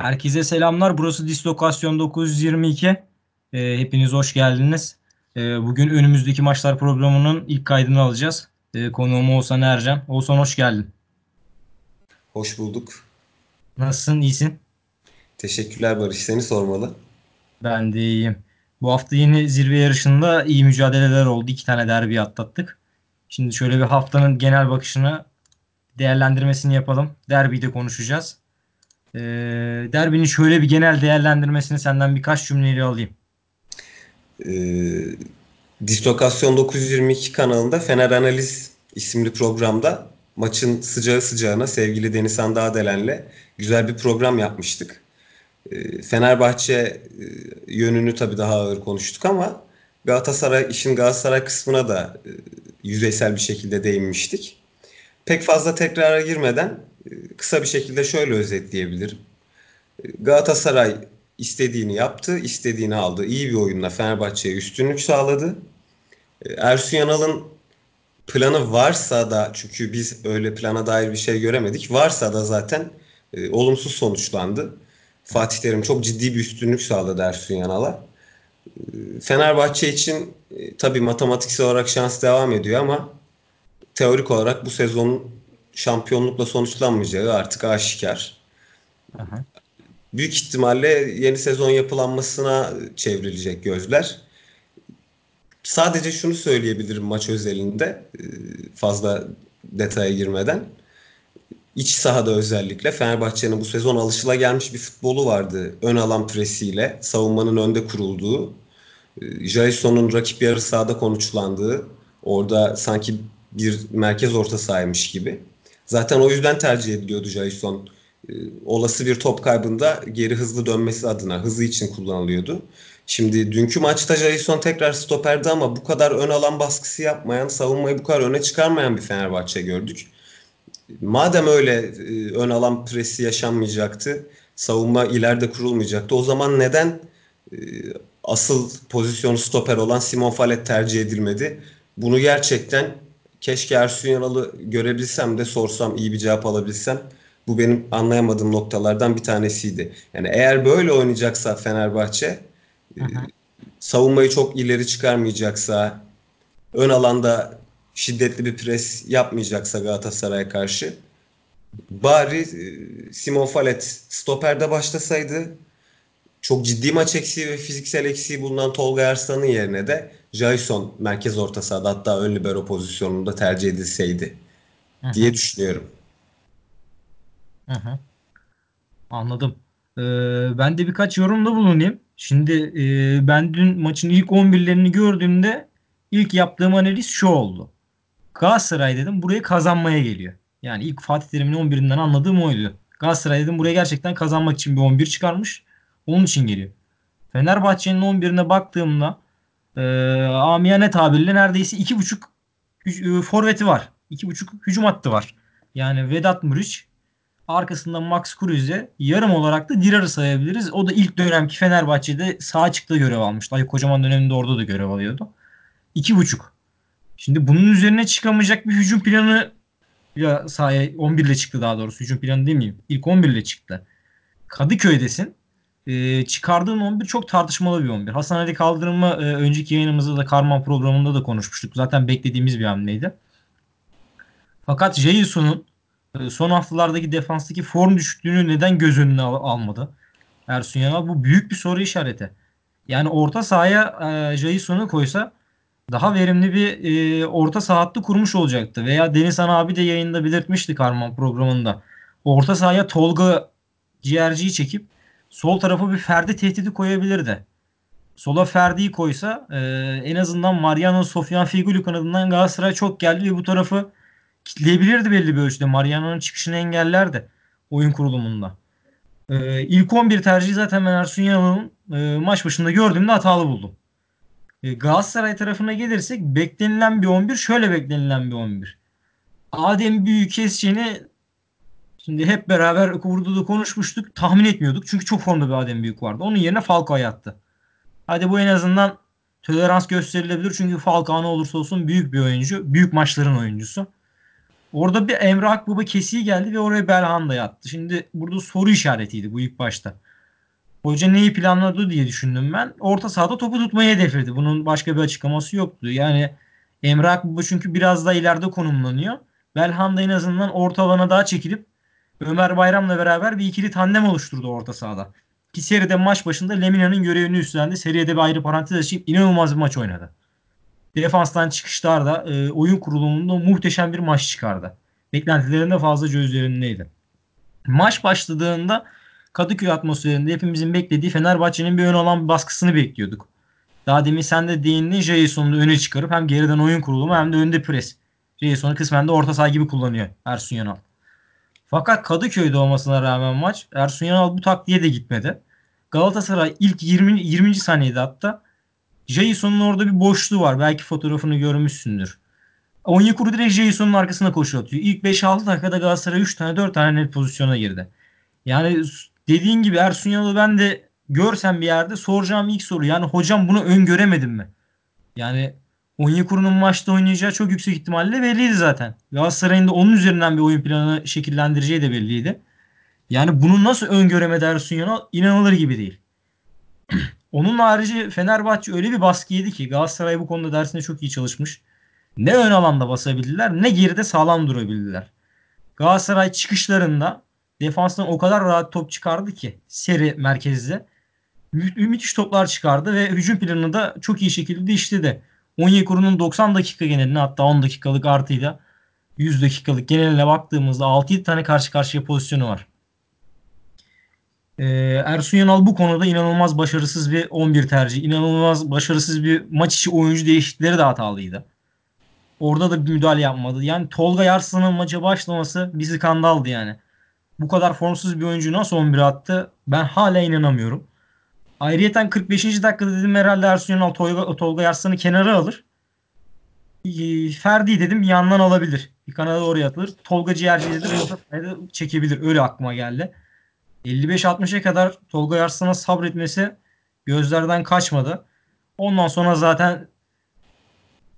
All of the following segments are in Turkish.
Herkese selamlar. Burası Dislokasyon 922. Ee, hepiniz hoş geldiniz. Ee, bugün önümüzdeki maçlar programının ilk kaydını alacağız. Ee, konuğum Oğuzhan Ercan. Oğuzhan hoş geldin. Hoş bulduk. Nasılsın? İyisin? Teşekkürler Barış. Seni sormalı. Ben de iyiyim. Bu hafta yine zirve yarışında iyi mücadeleler oldu. İki tane derbi atlattık. Şimdi şöyle bir haftanın genel bakışını değerlendirmesini yapalım. Derbiyi de konuşacağız. Ee, derbinin şöyle bir genel değerlendirmesini senden birkaç cümleyle alayım. Ee, Dislokasyon 922 kanalında Fener Analiz isimli programda maçın sıcağı sıcağına sevgili Denizhan Dağdelen'le güzel bir program yapmıştık. Ee, Fenerbahçe e, yönünü tabii daha ağır konuştuk ama Galatasaray işin Galatasaray kısmına da e, yüzeysel bir şekilde değinmiştik. Pek fazla tekrara girmeden e, kısa bir şekilde şöyle özetleyebilirim. Galatasaray istediğini yaptı, istediğini aldı. İyi bir oyunla Fenerbahçe'ye üstünlük sağladı. Ersun Yanal'ın planı varsa da çünkü biz öyle plana dair bir şey göremedik. Varsa da zaten e, olumsuz sonuçlandı. Fatih Terim çok ciddi bir üstünlük sağladı Ersun Yanal'a. E, Fenerbahçe için e, tabii matematiksel olarak şans devam ediyor ama teorik olarak bu sezonun şampiyonlukla sonuçlanmayacağı artık aşikar. Aha. Büyük ihtimalle yeni sezon yapılanmasına çevrilecek gözler. Sadece şunu söyleyebilirim maç özelinde e, fazla detaya girmeden. İç sahada özellikle Fenerbahçe'nin bu sezon alışıla gelmiş bir futbolu vardı. Ön alan presiyle savunmanın önde kurulduğu. E, Jason'un rakip yarı sahada konuşlandığı. Orada sanki bir merkez orta sahaymış gibi. Zaten o yüzden tercih ediliyordu Jason. E, olası bir top kaybında geri hızlı dönmesi adına hızı için kullanılıyordu. Şimdi dünkü maçta Jason tekrar stoperdi ama bu kadar ön alan baskısı yapmayan, savunmayı bu kadar öne çıkarmayan bir Fenerbahçe gördük. Madem öyle e, ön alan presi yaşanmayacaktı, savunma ileride kurulmayacaktı. O zaman neden e, asıl pozisyonu stoper olan Simon Fallet tercih edilmedi? Bunu gerçekten keşke Ersun Yanal'ı görebilsem de sorsam iyi bir cevap alabilsem. Bu benim anlayamadığım noktalardan bir tanesiydi. Yani eğer böyle oynayacaksa Fenerbahçe Hı savunmayı çok ileri çıkarmayacaksa, ön alanda şiddetli bir pres yapmayacaksa Galatasaray'a karşı bari e, Simon Fallet stoperde başlasaydı çok ciddi maç eksiği ve fiziksel eksiği bulunan Tolga Arslan'ın yerine de Jason merkez orta sahada hatta ön libero pozisyonunda tercih edilseydi Hı-hı. diye düşünüyorum. Hı-hı. Anladım. Ee, ben de birkaç yorumda bulunayım. Şimdi e, ben dün maçın ilk 11'lerini gördüğümde ilk yaptığım analiz şu oldu. Galatasaray dedim buraya kazanmaya geliyor. Yani ilk Fatih Terim'in 11'inden anladığım oydu. Galatasaray dedim buraya gerçekten kazanmak için bir 11 çıkarmış. Onun için geliyor. Fenerbahçe'nin 11'ine baktığımda e, amiyane tabirle neredeyse 2.5 e, forveti var. 2.5 hücum hattı var. Yani Vedat Muriç, Arkasında Max Kruse yarım olarak da Dirar'ı sayabiliriz. O da ilk dönemki Fenerbahçe'de sağ çıktığı görev almıştı. Ay kocaman döneminde orada da görev alıyordu. İki buçuk. Şimdi bunun üzerine çıkamayacak bir hücum planı ya sahaya 11 ile çıktı daha doğrusu. Hücum planı demeyeyim. İlk 11 ile çıktı. Kadıköy'desin. Ee, çıkardığın 11 çok tartışmalı bir 11. Hasan Ali Kaldırım'ı e, önceki yayınımızda da Karman programında da konuşmuştuk. Zaten beklediğimiz bir hamleydi. Fakat Jason'un ee, son haftalardaki defanstaki form düşüklüğünü neden göz önüne al- almadı? Ersun Yanal bu büyük bir soru işareti. Yani orta sahaya e, Jason'u koysa daha verimli bir e, orta saha hattı kurmuş olacaktı. Veya Deniz Han abi de yayında belirtmişti Karman programında. Orta sahaya Tolga ciğerciyi çekip sol tarafa bir Ferdi tehdidi koyabilirdi. Sola Ferdi'yi koysa e, en azından Mariano Sofyan Figuli kanadından Galatasaray çok geldi ve bu tarafı kitleyebilirdi belli bir ölçüde. Mariano'nun çıkışını engellerdi oyun kurulumunda. Ee, ilk 11 tercihi zaten ben Ersun Yanal'ın e, maç başında gördüğümde hatalı buldum. E, Galatasaray tarafına gelirsek beklenilen bir 11 şöyle beklenilen bir 11. Adem Büyükesçen'i şimdi hep beraber burada da konuşmuştuk. Tahmin etmiyorduk. Çünkü çok formda bir Adem Büyük vardı. Onun yerine Falcao yattı. Hadi bu en azından tolerans gösterilebilir. Çünkü Falcao ne olursa olsun büyük bir oyuncu. Büyük maçların oyuncusu. Orada bir Emre Akbaba kesiği geldi ve oraya Belhanda yattı. Şimdi burada soru işaretiydi bu ilk başta. Hoca neyi planladı diye düşündüm ben. Orta sahada topu tutmayı hedefledi. Bunun başka bir açıklaması yoktu. Yani Emre Akbaba çünkü biraz daha ileride konumlanıyor. Belhanda en azından orta alana daha çekilip Ömer Bayram'la beraber bir ikili tandem oluşturdu orta sahada. Ki seride maç başında Lemina'nın görevini üstlendi. Seriye bir ayrı parantez açayım. İnanılmaz bir maç oynadı. Defanstan çıkışlarda e, oyun kurulumunda muhteşem bir maç çıkardı. Beklentilerin de fazlaca üzerindeydi. Maç başladığında Kadıköy atmosferinde hepimizin beklediği Fenerbahçe'nin bir ön alan baskısını bekliyorduk. Daha demin sen de değindin Jason'u öne çıkarıp hem geriden oyun kurulumu hem de önde pres. Jason'u kısmen de orta saha gibi kullanıyor Ersun Yanal. Fakat Kadıköy'de olmasına rağmen maç Ersun Yanal bu taktiğe de gitmedi. Galatasaray ilk 20. 20. saniyede hatta Jason'un orada bir boşluğu var. Belki fotoğrafını görmüşsündür. Onyekuru direkt Jason'un arkasına koşu atıyor. İlk 5-6 dakikada Galatasaray 3 tane 4 tane net pozisyona girdi. Yani dediğin gibi Ersun Yanal'ı ben de görsem bir yerde soracağım ilk soru. Yani hocam bunu öngöremedin mi? Yani Onyekuru'nun maçta oynayacağı çok yüksek ihtimalle belliydi zaten. Galatasaray'ın da onun üzerinden bir oyun planı şekillendireceği de belliydi. Yani bunu nasıl öngöremedi Ersun Yanal inanılır gibi değil. Onun harici Fenerbahçe öyle bir baskı yedi ki Galatasaray bu konuda dersinde çok iyi çalışmış. Ne ön alanda basabildiler ne geride sağlam durabildiler. Galatasaray çıkışlarında defanstan o kadar rahat top çıkardı ki seri merkezde. Mü- müthiş toplar çıkardı ve hücum planını da çok iyi şekilde işledi. Onyekuru'nun 90 dakika geneline hatta 10 dakikalık artıyla 100 dakikalık geneline baktığımızda 6-7 tane karşı karşıya pozisyonu var. Ee, Ersun Yanal bu konuda inanılmaz başarısız bir 11 tercih. inanılmaz başarısız bir maç içi oyuncu değişiklikleri de hatalıydı. Orada da bir müdahale yapmadı. Yani Tolga Yarslan'ın maça başlaması bir skandaldı yani. Bu kadar formsuz bir oyuncu nasıl 11'e attı? Ben hala inanamıyorum. Ayrıyeten 45. dakikada dedim herhalde Ersun Yanal Tolga, Tolga Yarslan'ı kenara alır. Ee, Ferdi dedim yandan alabilir. Bir kanada oraya atılır. Tolga Ciğerci dedim çekebilir. Öyle aklıma geldi. 55-60'a kadar Tolga Yarslan'a sabretmesi gözlerden kaçmadı. Ondan sonra zaten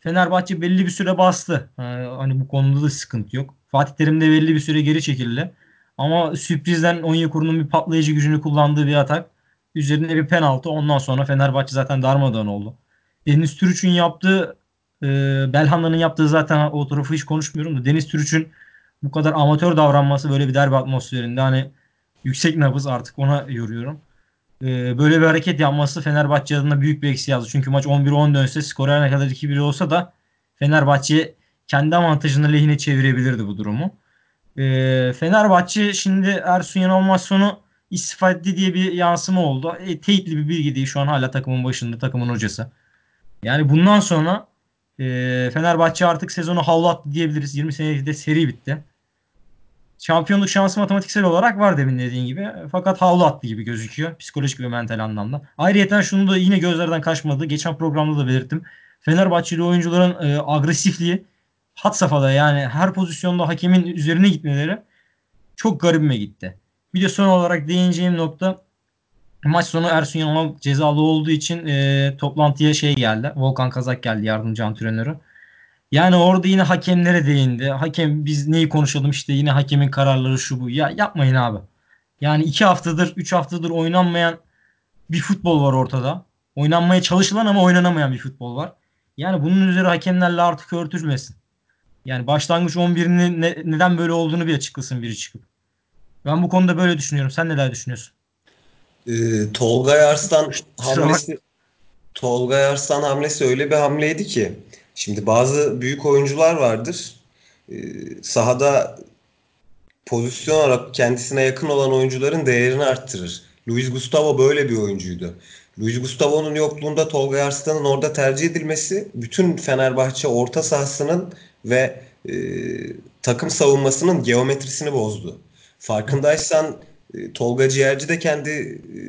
Fenerbahçe belli bir süre bastı. Ee, hani bu konuda da sıkıntı yok. Fatih Terim de belli bir süre geri çekildi. Ama sürprizden Onyekuru'nun bir patlayıcı gücünü kullandığı bir atak. Üzerine bir penaltı. Ondan sonra Fenerbahçe zaten darmadağın oldu. Deniz Türüç'ün yaptığı e, Belhanda'nın yaptığı zaten o tarafı hiç konuşmuyorum da Deniz Türüç'ün bu kadar amatör davranması böyle bir derbi atmosferinde hani yüksek nabız artık ona yoruyorum. Ee, böyle bir hareket yapması Fenerbahçe adına büyük bir eksi yazdı. Çünkü maç 11-10 dönse skor her ne kadar 2-1 olsa da Fenerbahçe kendi avantajını lehine çevirebilirdi bu durumu. Ee, Fenerbahçe şimdi Ersun Yanal maç sonu istifa etti diye bir yansıma oldu. E, teyitli bir bilgi değil. Şu an hala takımın başında, takımın hocası. Yani bundan sonra e, Fenerbahçe artık sezonu havlu attı diyebiliriz. 20 senelik de seri bitti. Şampiyonluk şansı matematiksel olarak var demin dediğin gibi. Fakat havlu attı gibi gözüküyor. Psikolojik ve mental anlamda. Ayrıca şunu da yine gözlerden kaçmadı. Geçen programda da belirttim. Fenerbahçeli oyuncuların e, agresifliği hat safhada yani her pozisyonda hakemin üzerine gitmeleri çok garibime gitti. Bir de son olarak değineceğim nokta maç sonu Ersun Yanal cezalı olduğu için e, toplantıya şey geldi. Volkan Kazak geldi yardımcı antrenörü. Yani orada yine hakemlere değindi. Hakem biz neyi konuşalım işte yine hakemin kararları şu bu. Ya yapmayın abi. Yani iki haftadır, üç haftadır oynanmayan bir futbol var ortada. Oynanmaya çalışılan ama oynanamayan bir futbol var. Yani bunun üzeri hakemlerle artık örtülmesin. Yani başlangıç 11'inin ne, neden böyle olduğunu bir açıklasın biri çıkıp. Ben bu konuda böyle düşünüyorum. Sen neler düşünüyorsun? Ee, Tolga Yarslan hamlesi Tolga Yarslan hamlesi öyle bir hamleydi ki şimdi bazı büyük oyuncular vardır. Ee, sahada pozisyon olarak kendisine yakın olan oyuncuların değerini arttırır. Luis Gustavo böyle bir oyuncuydu. Luis Gustavo'nun yokluğunda Tolga Yarslan'ın orada tercih edilmesi bütün Fenerbahçe orta sahasının ve e, takım savunmasının geometrisini bozdu. Farkındaysan e, Tolga Ciğerci de kendi e,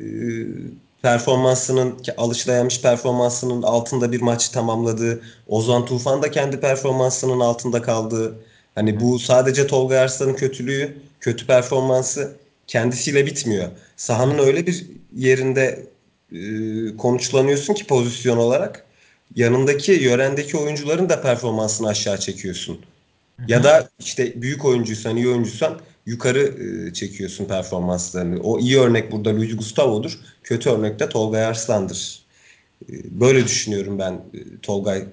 performansının alışılayanmış performansının altında bir maçı tamamladı. Ozan Tufan da kendi performansının altında kaldı. Hani bu sadece Tolga Arslan'ın kötülüğü, kötü performansı kendisiyle bitmiyor. Sahanın öyle bir yerinde e, konuşlanıyorsun ki pozisyon olarak yanındaki yörendeki oyuncuların da performansını aşağı çekiyorsun. Ya da işte büyük oyuncuysan, iyi oyuncuysan yukarı e, çekiyorsun performanslarını. O iyi örnek burada Luis Gustavo'dur. Kötü örnek de Tolga Arslan'dır. E, Böyle düşünüyorum ben e, Tolgay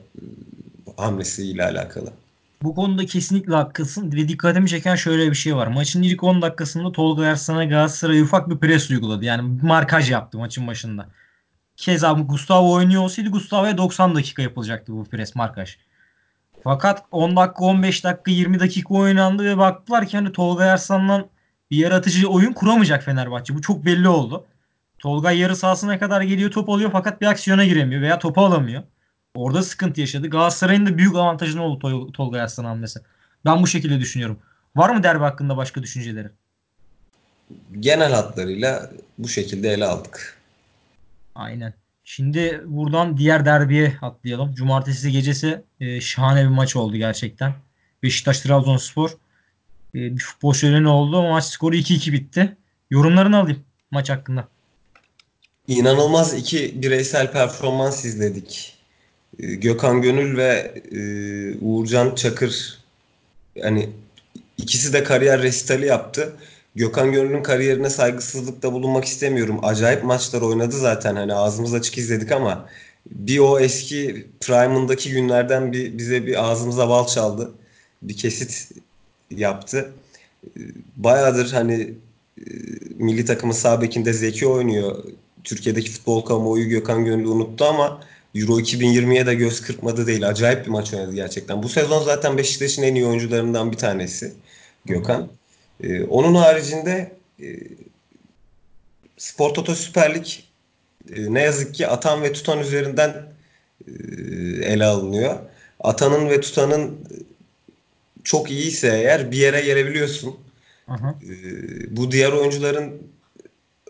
hamlesiyle alakalı. Bu konuda kesinlikle haklısın ve dikkatimi çeken şöyle bir şey var. Maçın ilk 10 dakikasında Tolga Arslan'a Galatasaray ufak bir pres uyguladı. Yani markaj yaptı maçın başında. Keza Gustavo oynuyor olsaydı Gustavo'ya 90 dakika yapılacaktı bu pres markaj. Fakat 10 dakika, 15 dakika, 20 dakika oynandı ve baktılar ki hani Tolga Arslan'dan bir yaratıcı oyun kuramayacak Fenerbahçe. Bu çok belli oldu. Tolga yarı sahasına kadar geliyor, top alıyor fakat bir aksiyona giremiyor veya topu alamıyor. Orada sıkıntı yaşadı. Galatasaray'ın da büyük avantajı oldu Tol Tolga Arslan hamlesi. Ben bu şekilde düşünüyorum. Var mı derbi hakkında başka düşünceleri? Genel hatlarıyla bu şekilde ele aldık. Aynen. Şimdi buradan diğer derbiye atlayalım. Cumartesi gecesi e, şahane bir maç oldu gerçekten. Beşiktaş-Trabzonspor. E, bir futbol şöleni oldu. Maç skoru 2-2 bitti. Yorumlarını alayım maç hakkında. İnanılmaz iki bireysel performans izledik. E, Gökhan Gönül ve e, Uğurcan Çakır yani ikisi de kariyer resitali yaptı. Gökhan Gönül'ün kariyerine saygısızlıkta bulunmak istemiyorum. Acayip maçlar oynadı zaten hani ağzımız açık izledik ama bir o eski Prime'ındaki günlerden bir bize bir ağzımıza bal çaldı. Bir kesit yaptı. Bayağıdır hani e, milli takımın sağ bekinde Zeki oynuyor. Türkiye'deki futbol kamuoyu Gökhan Gönül'ü unuttu ama Euro 2020'ye de göz kırpmadı değil. Acayip bir maç oynadı gerçekten. Bu sezon zaten Beşiktaş'ın en iyi oyuncularından bir tanesi. Gökhan. Ee, onun haricinde e, Spor Toto Süper Lig e, ne yazık ki atan ve tutan üzerinden e, ele alınıyor. Atanın ve tutanın çok iyiyse eğer bir yere gelebiliyorsun. E, bu diğer oyuncuların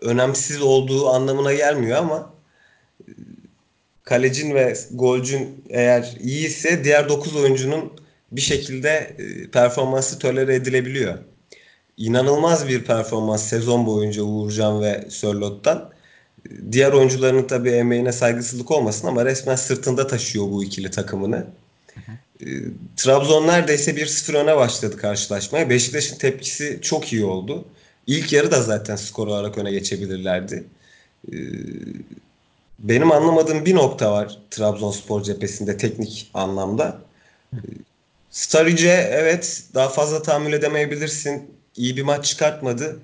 önemsiz olduğu anlamına gelmiyor ama kalecin ve golcün eğer iyiyse diğer 9 oyuncunun bir şekilde e, performansı tolere edilebiliyor. İnanılmaz bir performans sezon boyunca Uğurcan ve Sörlot'tan. Diğer oyuncuların tabii emeğine saygısızlık olmasın ama resmen sırtında taşıyor bu ikili takımını. E, Trabzon neredeyse 1-0 öne başladı karşılaşmaya. Beşiktaş'ın tepkisi çok iyi oldu. İlk yarı da zaten skor olarak öne geçebilirlerdi. E, Benim anlamadığım bir nokta var Trabzonspor cephesinde teknik anlamda. Hı Sturridge'e evet daha fazla tahammül edemeyebilirsin. İyi bir maç çıkartmadı.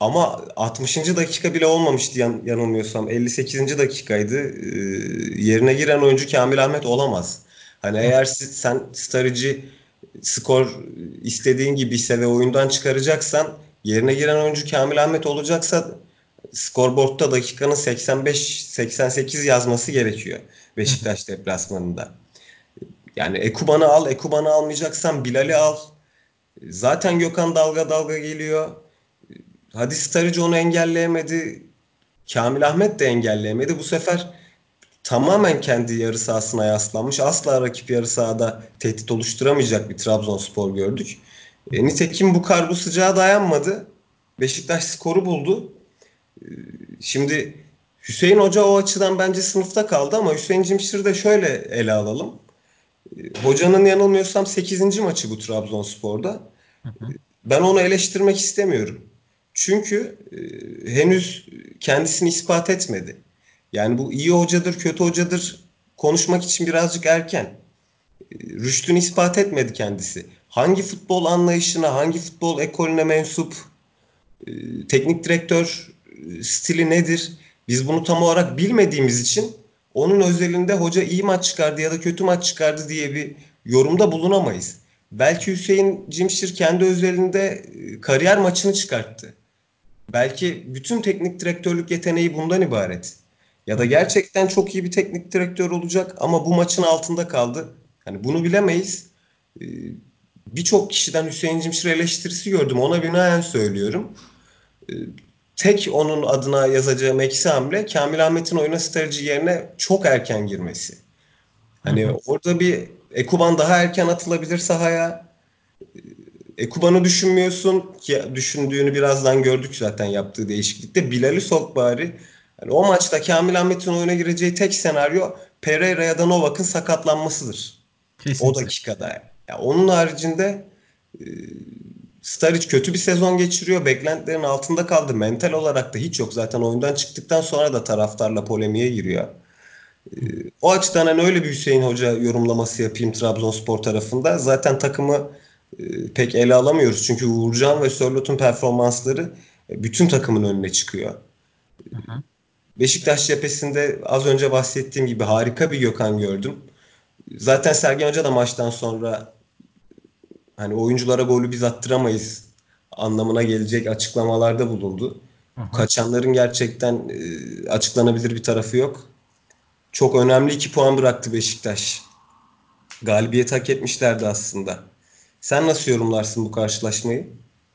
Ama 60. dakika bile olmamıştı yan, yanılmıyorsam. 58. dakikaydı. Ee, yerine giren oyuncu Kamil Ahmet olamaz. Hani hı. eğer si- sen Sturridge'i skor istediğin gibi ise ve oyundan çıkaracaksan yerine giren oyuncu Kamil Ahmet olacaksa skorboardta dakikanın 85-88 yazması gerekiyor. Beşiktaş deplasmanında. Yani Ekuban'ı al, Ekuban'ı almayacaksan Bilal'i al. Zaten Gökhan dalga dalga geliyor. Hadi Sturridge onu engelleyemedi. Kamil Ahmet de engelleyemedi. Bu sefer tamamen kendi yarı sahasına yaslanmış. Asla rakip yarı sahada tehdit oluşturamayacak bir Trabzonspor gördük. E, nitekim bu kar bu sıcağa dayanmadı. Beşiktaş skoru buldu. Şimdi Hüseyin Hoca o açıdan bence sınıfta kaldı ama Hüseyin Cimşir'i de şöyle ele alalım. Hocanın yanılmıyorsam sekizinci maçı bu Trabzonspor'da. Hı hı. Ben onu eleştirmek istemiyorum. Çünkü e, henüz kendisini ispat etmedi. Yani bu iyi hocadır, kötü hocadır konuşmak için birazcık erken. E, Rüştünü ispat etmedi kendisi. Hangi futbol anlayışına, hangi futbol ekolüne mensup, e, teknik direktör e, stili nedir? Biz bunu tam olarak bilmediğimiz için onun özelinde hoca iyi maç çıkardı ya da kötü maç çıkardı diye bir yorumda bulunamayız. Belki Hüseyin Cimşir kendi özelinde e, kariyer maçını çıkarttı. Belki bütün teknik direktörlük yeteneği bundan ibaret. Ya da gerçekten çok iyi bir teknik direktör olacak ama bu maçın altında kaldı. Hani bunu bilemeyiz. Ee, Birçok kişiden Hüseyin Cimşir eleştirisi gördüm. Ona binaen söylüyorum. Tek onun adına yazacağım eksi hamle Kamil Ahmet'in oyuna strateji yerine çok erken girmesi. Hani hı. orada bir Ekuban daha erken atılabilir sahaya. Ekuban'ı düşünmüyorsun ki düşündüğünü birazdan gördük zaten yaptığı değişiklikte. Bilal'i sok bari. Yani o maçta Kamil Ahmet'in oyuna gireceği tek senaryo Pereira ya da Novak'ın sakatlanmasıdır. O Kesinlikle. dakikada. Ya onun haricinde e, Staric kötü bir sezon geçiriyor. Beklentilerin altında kaldı. Mental olarak da hiç yok. Zaten oyundan çıktıktan sonra da taraftarla polemiğe giriyor. E, o açıdan hani öyle bir Hüseyin Hoca yorumlaması yapayım Trabzonspor tarafında. Zaten takımı e, pek ele alamıyoruz. Çünkü Uğurcan ve Sörlot'un performansları e, bütün takımın önüne çıkıyor. Hı hı. Beşiktaş cephesinde az önce bahsettiğim gibi harika bir Gökhan gördüm. Zaten Sergen Hoca da maçtan sonra hani oyunculara golü biz attıramayız anlamına gelecek açıklamalarda bulundu. Hı hı. Kaçanların gerçekten e, açıklanabilir bir tarafı yok. Çok önemli iki puan bıraktı Beşiktaş. Galibiyet hak etmişlerdi aslında. Sen nasıl yorumlarsın bu karşılaşmayı?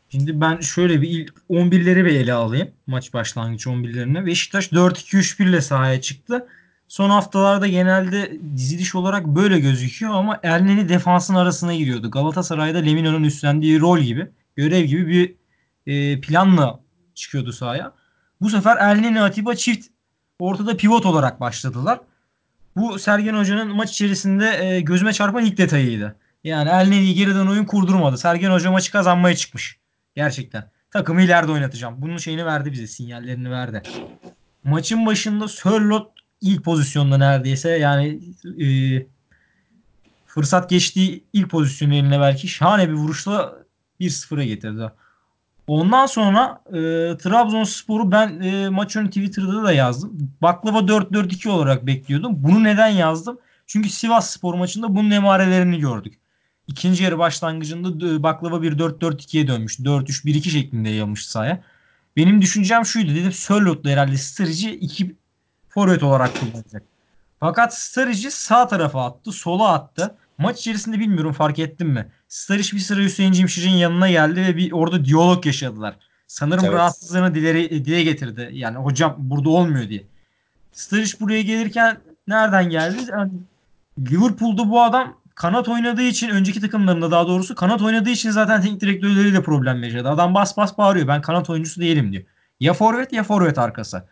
Şimdi ben şöyle bir ilk 11'leri bir ele alayım. Maç başlangıç 11'lerini. Beşiktaş 4-2-3-1 ile sahaya çıktı. Son haftalarda genelde diziliş olarak böyle gözüküyor ama Elneny defansın arasına giriyordu. Galatasaray'da Lemino'nun üstlendiği rol gibi, görev gibi bir e, planla çıkıyordu sahaya. Bu sefer Elneny Atiba çift ortada pivot olarak başladılar. Bu Sergen Hoca'nın maç içerisinde e, gözüme çarpan ilk detayıydı. Yani Elneny'i geriden oyun kurdurmadı. Sergen Hoca maçı kazanmaya çıkmış. Gerçekten. Takımı ileride oynatacağım. Bunun şeyini verdi bize. Sinyallerini verdi. Maçın başında Sörloth ilk pozisyonda neredeyse yani e, fırsat geçtiği ilk pozisyonu eline belki şahane bir vuruşla 1-0'a getirdi. Ondan sonra e, Trabzonspor'u ben e, maç önü Twitter'da da yazdım. Baklava 4-4-2 olarak bekliyordum. Bunu neden yazdım? Çünkü Sivas Spor maçında bunun emarelerini gördük. İkinci yarı başlangıcında e, baklava bir 4-4-2'ye dönmüş. 4-3-1-2 şeklinde yayılmış sahaya. Benim düşüncem şuydu. Dedim Sörlot'la herhalde Sturridge'i iki forvet olarak kullanacak. Fakat Sturridge'i sağ tarafa attı. Sola attı. Maç içerisinde bilmiyorum fark ettin mi? Sturridge bir sıra Hüseyin Cimşir'in yanına geldi ve bir orada diyalog yaşadılar. Sanırım Evet. rahatsızlığını dile, dile getirdi. Yani hocam burada olmuyor diye. Sturridge buraya gelirken nereden geldi? Yani Liverpool'da bu adam kanat oynadığı için önceki takımlarında daha doğrusu kanat oynadığı için zaten teknik direktörleriyle problem yaşadı. Adam bas bas bağırıyor. Ben kanat oyuncusu değilim diyor. Ya forvet ya forvet arkası.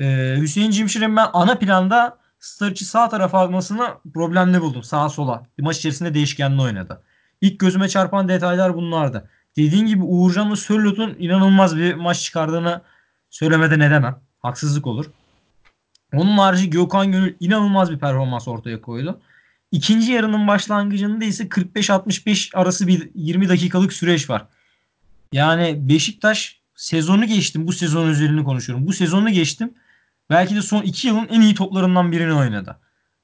Ee, Hüseyin Cimşir'in ben ana planda Sturridge'i sağ tarafa almasını problemli buldum. Sağa sola. Maç içerisinde değişkenli oynadı. İlk gözüme çarpan detaylar bunlardı. Dediğin gibi Uğurcan ve Sörlot'un inanılmaz bir maç çıkardığını söylemeden edemem. Haksızlık olur. Onun harici Gökhan Gönül inanılmaz bir performans ortaya koydu. İkinci yarının başlangıcında ise 45-65 arası bir 20 dakikalık süreç var. Yani Beşiktaş sezonu geçtim. Bu sezon üzerine konuşuyorum. Bu sezonu geçtim. Belki de son 2 yılın en iyi toplarından birini oynadı.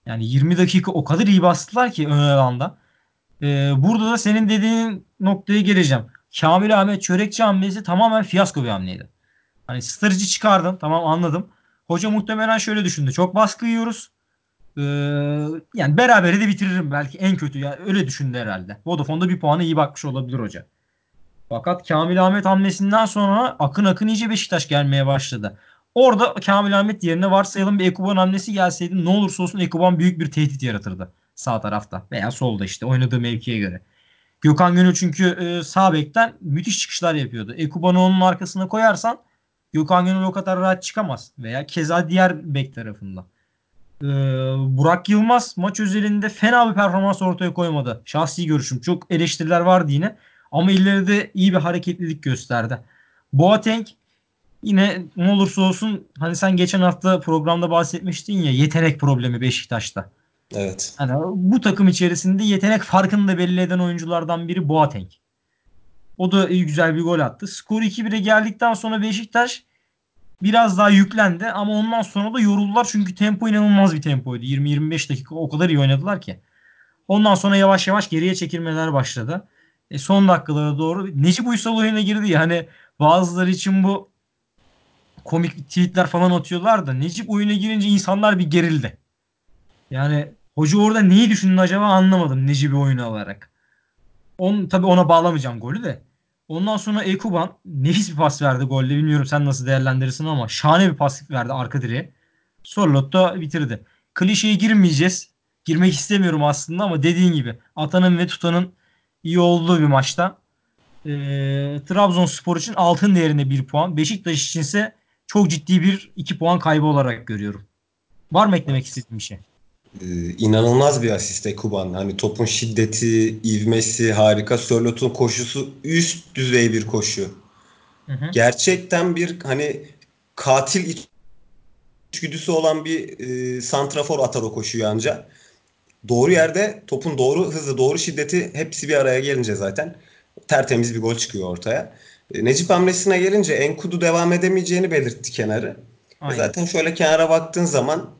Yani 20 dakika o kadar iyi bastılar ki ön alanda. Ee, burada da senin dediğin noktaya geleceğim. Kamil Ahmet Çörekçi hamlesi tamamen fiyasko bir hamleydi. Hani Sturridge'i çıkardın tamam anladım. Hoca muhtemelen şöyle düşündü. Çok baskı yiyoruz. Ee, yani berabere de bitiririm belki en kötü. Yani öyle düşündü herhalde. Vodafone'da bir puanı iyi bakmış olabilir hoca. Fakat Kamil Ahmet hamlesinden sonra akın akın iyice Beşiktaş gelmeye başladı. Orada Kamil Ahmet yerine varsayalım bir Ekuban hamlesi gelseydi ne olursa olsun Ekuban büyük bir tehdit yaratırdı. Sağ tarafta veya solda işte oynadığı mevkiye göre. Gökhan Gönül çünkü e, sağ bekten müthiş çıkışlar yapıyordu. Ekuban'ı onun arkasına koyarsan Gökhan Gönül o kadar rahat çıkamaz. Veya keza diğer bek tarafında. Ee, Burak Yılmaz maç özelinde fena bir performans ortaya koymadı. Şahsi görüşüm. Çok eleştiriler vardı yine. Ama ileride iyi bir hareketlilik gösterdi. Boateng yine ne olursa olsun hani sen geçen hafta programda bahsetmiştin ya yetenek problemi Beşiktaş'ta. Evet. Hani bu takım içerisinde yetenek farkını da belli eden oyunculardan biri Boateng. O da iyi güzel bir gol attı. Skor 2-1'e geldikten sonra Beşiktaş biraz daha yüklendi ama ondan sonra da yoruldular çünkü tempo inanılmaz bir tempoydu. 20-25 dakika o kadar iyi oynadılar ki. Ondan sonra yavaş yavaş geriye çekilmeler başladı. E, son dakikalara doğru Necip Uysal oyuna girdi ya hani bazıları için bu komik tweetler falan atıyorlar da Necip oyuna girince insanlar bir gerildi. Yani hoca orada neyi düşündü acaba anlamadım Necip'i oyuna alarak. On, tabii ona bağlamayacağım golü de. Ondan sonra Ekuban nefis bir pas verdi golde. Bilmiyorum sen nasıl değerlendirirsin ama şahane bir pas verdi arka direğe. Sorlot da bitirdi. Klişeye girmeyeceğiz. Girmek istemiyorum aslında ama dediğin gibi atanın ve tutanın iyi olduğu bir maçta. Ee, Trabzonspor için altın değerinde bir puan. Beşiktaş için ise çok ciddi bir iki puan kaybı olarak görüyorum. Var mı eklemek istediğin bir şey? Ee, inanılmaz bir asist Ekuban. Hani topun şiddeti, ivmesi harika. Sörlot'un koşusu üst düzey bir koşu. Hı hı. Gerçekten bir hani katil içgüdüsü olan bir e, santrafor atar o koşuyu anca. Doğru yerde topun doğru hızı, doğru şiddeti hepsi bir araya gelince zaten tertemiz bir gol çıkıyor ortaya. E, Necip hamlesine gelince Enkudu devam edemeyeceğini belirtti kenarı. E, Aynen. zaten şöyle kenara baktığın zaman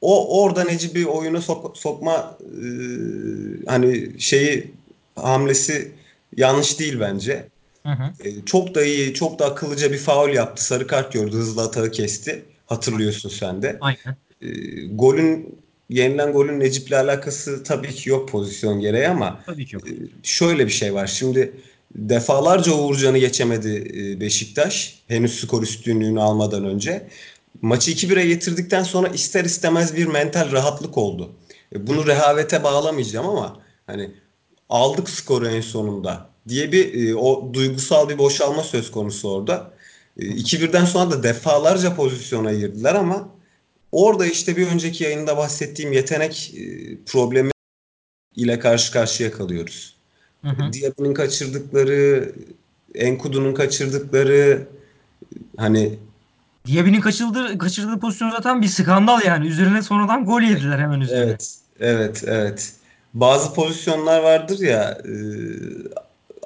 o orada Necip'i oyuna sok- sokma e, hani şeyi hamlesi yanlış değil bence. Hı hı. E, çok da iyi, çok da akıllıca bir faul yaptı. Sarı kart gördü, hızlı atağı kesti. Hatırlıyorsun sen de. Aynen. E, golün yenilen golün Necip'le alakası tabii ki yok pozisyon gereği ama Tabii ki e, yok. şöyle bir şey var. Şimdi defalarca Uğurcan'ı geçemedi e, Beşiktaş. Henüz skor üstünlüğünü almadan önce. Maçı 2-1'e getirdikten sonra ister istemez bir mental rahatlık oldu. E, Bunu rehavete bağlamayacağım ama hani aldık skoru en sonunda diye bir e, o duygusal bir boşalma söz konusu orada. E, hı. 2-1'den sonra da defalarca pozisyona girdiler ama orada işte bir önceki yayında bahsettiğim yetenek problemi ile karşı karşıya kalıyoruz. Hı hı. Diaby'nin kaçırdıkları, Enkudu'nun kaçırdıkları hani Diaby'nin kaçırdığı, kaçırdığı pozisyon zaten bir skandal yani. Üzerine sonradan gol yediler hemen üzerine. evet evet evet bazı pozisyonlar vardır ya e,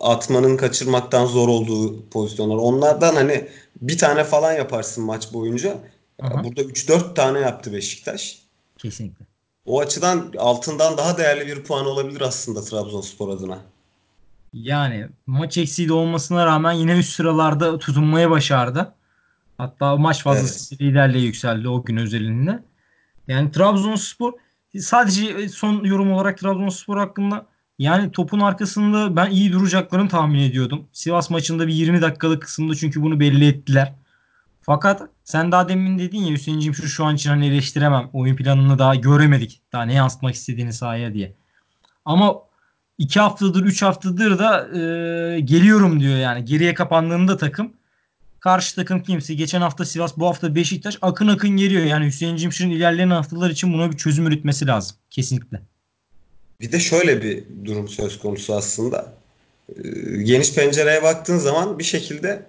atmanın kaçırmaktan zor olduğu pozisyonlar. Onlardan hani bir tane falan yaparsın maç boyunca. Hı. Burada üç dört tane yaptı Beşiktaş. Kesinlikle. O açıdan altından daha değerli bir puan olabilir aslında Trabzonspor adına. Yani maç eksiği de olmasına rağmen yine üst sıralarda tutunmayı başardı. Hatta maç Evet. fazlasıyla liderliğe yükseldi o gün özelinde. Yani Trabzonspor sadece son yorum olarak Trabzonspor hakkında yani topun arkasında ben iyi duracaklarını tahmin ediyordum. Sivas maçında bir 20 dakikalık kısımda çünkü bunu belli ettiler. Fakat sen daha demin dedin ya Hüseyin'cim şu şu an için hani eleştiremem. Oyun planını daha göremedik. Daha ne yansıtmak istediğini sahaya diye. Ama iki haftadır, üç haftadır da e, geliyorum diyor yani. Geriye kapandığında takım. Karşı takım kimse. Geçen hafta Sivas, bu hafta Beşiktaş akın akın geliyor. Yani Hüseyin Cimşir'in ilerleyen haftalar için buna bir çözüm üretmesi lazım. Kesinlikle. Bir de şöyle bir durum söz konusu aslında. Ee, Geniş pencereye baktığın zaman bir şekilde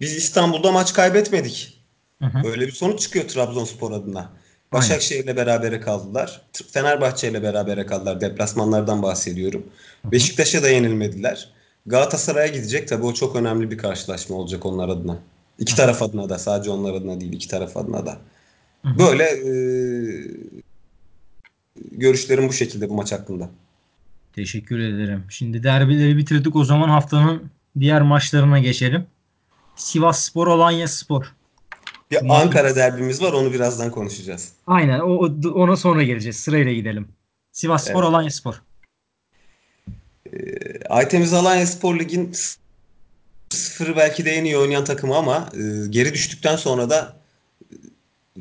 biz İstanbul'da maç kaybetmedik. Hı hı. Öyle bir sonuç çıkıyor Trabzonspor adına. Başakşehir'le berabere kaldılar. Fenerbahçe'yle berabere kaldılar. Deplasmanlardan bahsediyorum. Beşiktaş'a da yenilmediler. Galatasaray'a gidecek. Tabii o çok önemli bir karşılaşma olacak onlar adına. İki taraf adına da. Sadece onlar adına değil. iki taraf adına da. Böyle e, görüşlerim bu şekilde bu maç hakkında. Teşekkür ederim. Şimdi derbileri bitirdik. O zaman haftanın diğer maçlarına geçelim. Sivasspor, Alanyaspor. Bir Bunlar Ankara derbimiz var. Onu birazdan konuşacağız. aynen o, ona sonra geleceğiz. Sırayla gidelim. Sivasspor, Evet. Alanyaspor. Aytemiz Alanya Spor Lig'in sıfırı belki de en iyi oynayan takımı ama e, geri düştükten sonra da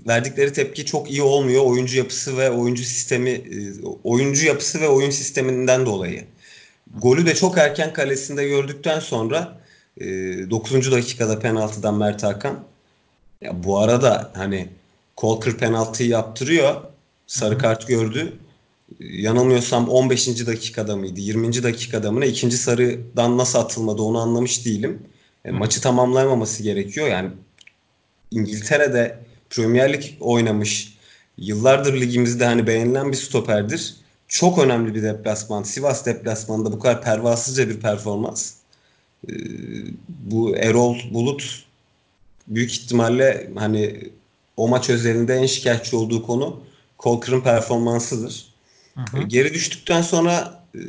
verdikleri tepki çok iyi olmuyor. Oyuncu yapısı ve oyuncu sistemi, e, oyuncu yapısı ve oyun sisteminden dolayı. Golü de çok erken kalesinde gördükten sonra e, 9. dakikada penaltıdan Mert Hakan. Ya bu arada hani Kolkır penaltıyı yaptırıyor. Sarı kart gördü. Yanılmıyorsam 15. dakikada mıydı? 20. dakikada mı ne? İkinci sarıdan nasıl atılmadı onu anlamış değilim. E, maçı tamamlayamaması gerekiyor. Yani İngiltere'de Premier Lig oynamış. Yıllardır ligimizde hani beğenilen bir stoperdir. Çok önemli bir deplasman. Sivas deplasmanında bu kadar pervasızca bir performans. Ee, bu Erol Bulut büyük ihtimalle hani o maç özelinde en şikayetçi olduğu konu Colker'ın performansıdır. Hı E, hı. Geri düştükten sonra e,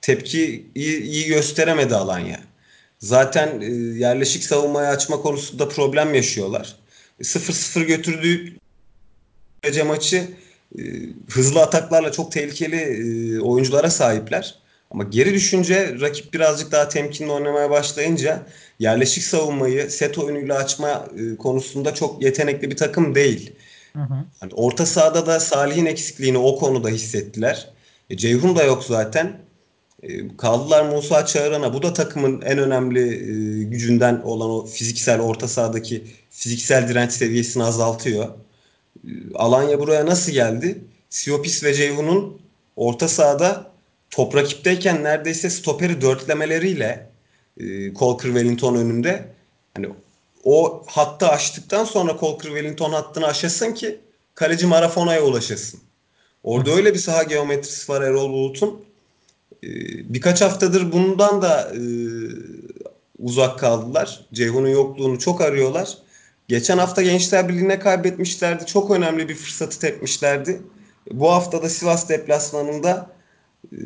tepki iyi, iyi gösteremedi Alanya. Zaten e, yerleşik savunmayı açma konusunda problem yaşıyorlar. 0-0 götürdüğü derece maçı e, hızlı ataklarla çok tehlikeli e, oyunculara sahipler. Ama geri düşünce rakip birazcık daha temkinli oynamaya başlayınca yerleşik savunmayı set oyunuyla açma e, konusunda çok yetenekli bir takım değil. Hı hı. Hani orta sahada da Salih'in eksikliğini o konuda hissettiler. E, Ceyhun da yok zaten. E, kaldılar Musa Çağıran'a. Bu da takımın en önemli e, gücünden olan o fiziksel orta sahadaki fiziksel direnç seviyesini azaltıyor. Alanya buraya nasıl geldi? Siopis ve Ceyhun'un orta sahada top rakipteyken neredeyse stoperi dörtlemeleriyle e, Colker Wellington önünde hani o hattı aştıktan sonra Colker Wellington hattını aşasın ki kaleci Marafona'ya ulaşasın. Orada öyle bir saha geometrisi var Erol Bulut'un. E, birkaç haftadır bundan da e, uzak kaldılar. Ceyhun'un yokluğunu çok arıyorlar. Geçen hafta Gençler Birliği'ne kaybetmişlerdi. Çok önemli bir fırsatı tepmişlerdi. Bu hafta da Sivas deplasmanında e,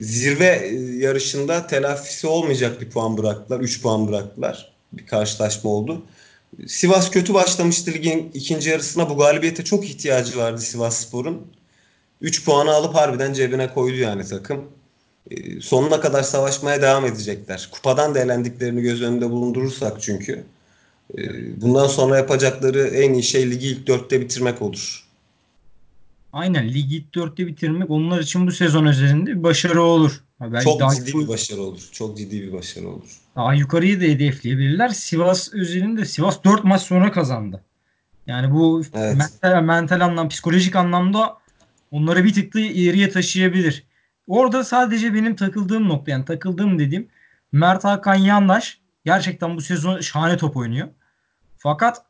zirve e, yarışında telafisi olmayacak bir puan bıraktılar. 3 puan bıraktılar. Bir karşılaşma oldu. Sivas kötü başlamıştı ligin ikinci yarısına. Bu galibiyete çok ihtiyacı vardı Sivas Spor'un. 3 puanı alıp harbiden cebine koydu yani takım. E, sonuna kadar savaşmaya devam edecekler. Kupadan da elendiklerini göz önünde bulundurursak çünkü. E, bundan sonra yapacakları en iyi şey ligi ilk dörtte bitirmek olur. Aynen ligi ilk dörtte bitirmek onlar için bu sezon üzerinde bir başarı olur. Ha, belki Çok daha, ciddi bir başarı olur. Çok ciddi bir başarı olur. daha yukarıyı da hedefleyebilirler. Sivas özelinde Sivas 4 maç sonra kazandı. Yani bu Evet. mental, mental anlam, psikolojik anlamda onları bir tık da ileriye taşıyabilir. Orada sadece benim takıldığım nokta yani takıldığım dediğim Mert Hakan Yandaş gerçekten bu sezon şahane top oynuyor. Fakat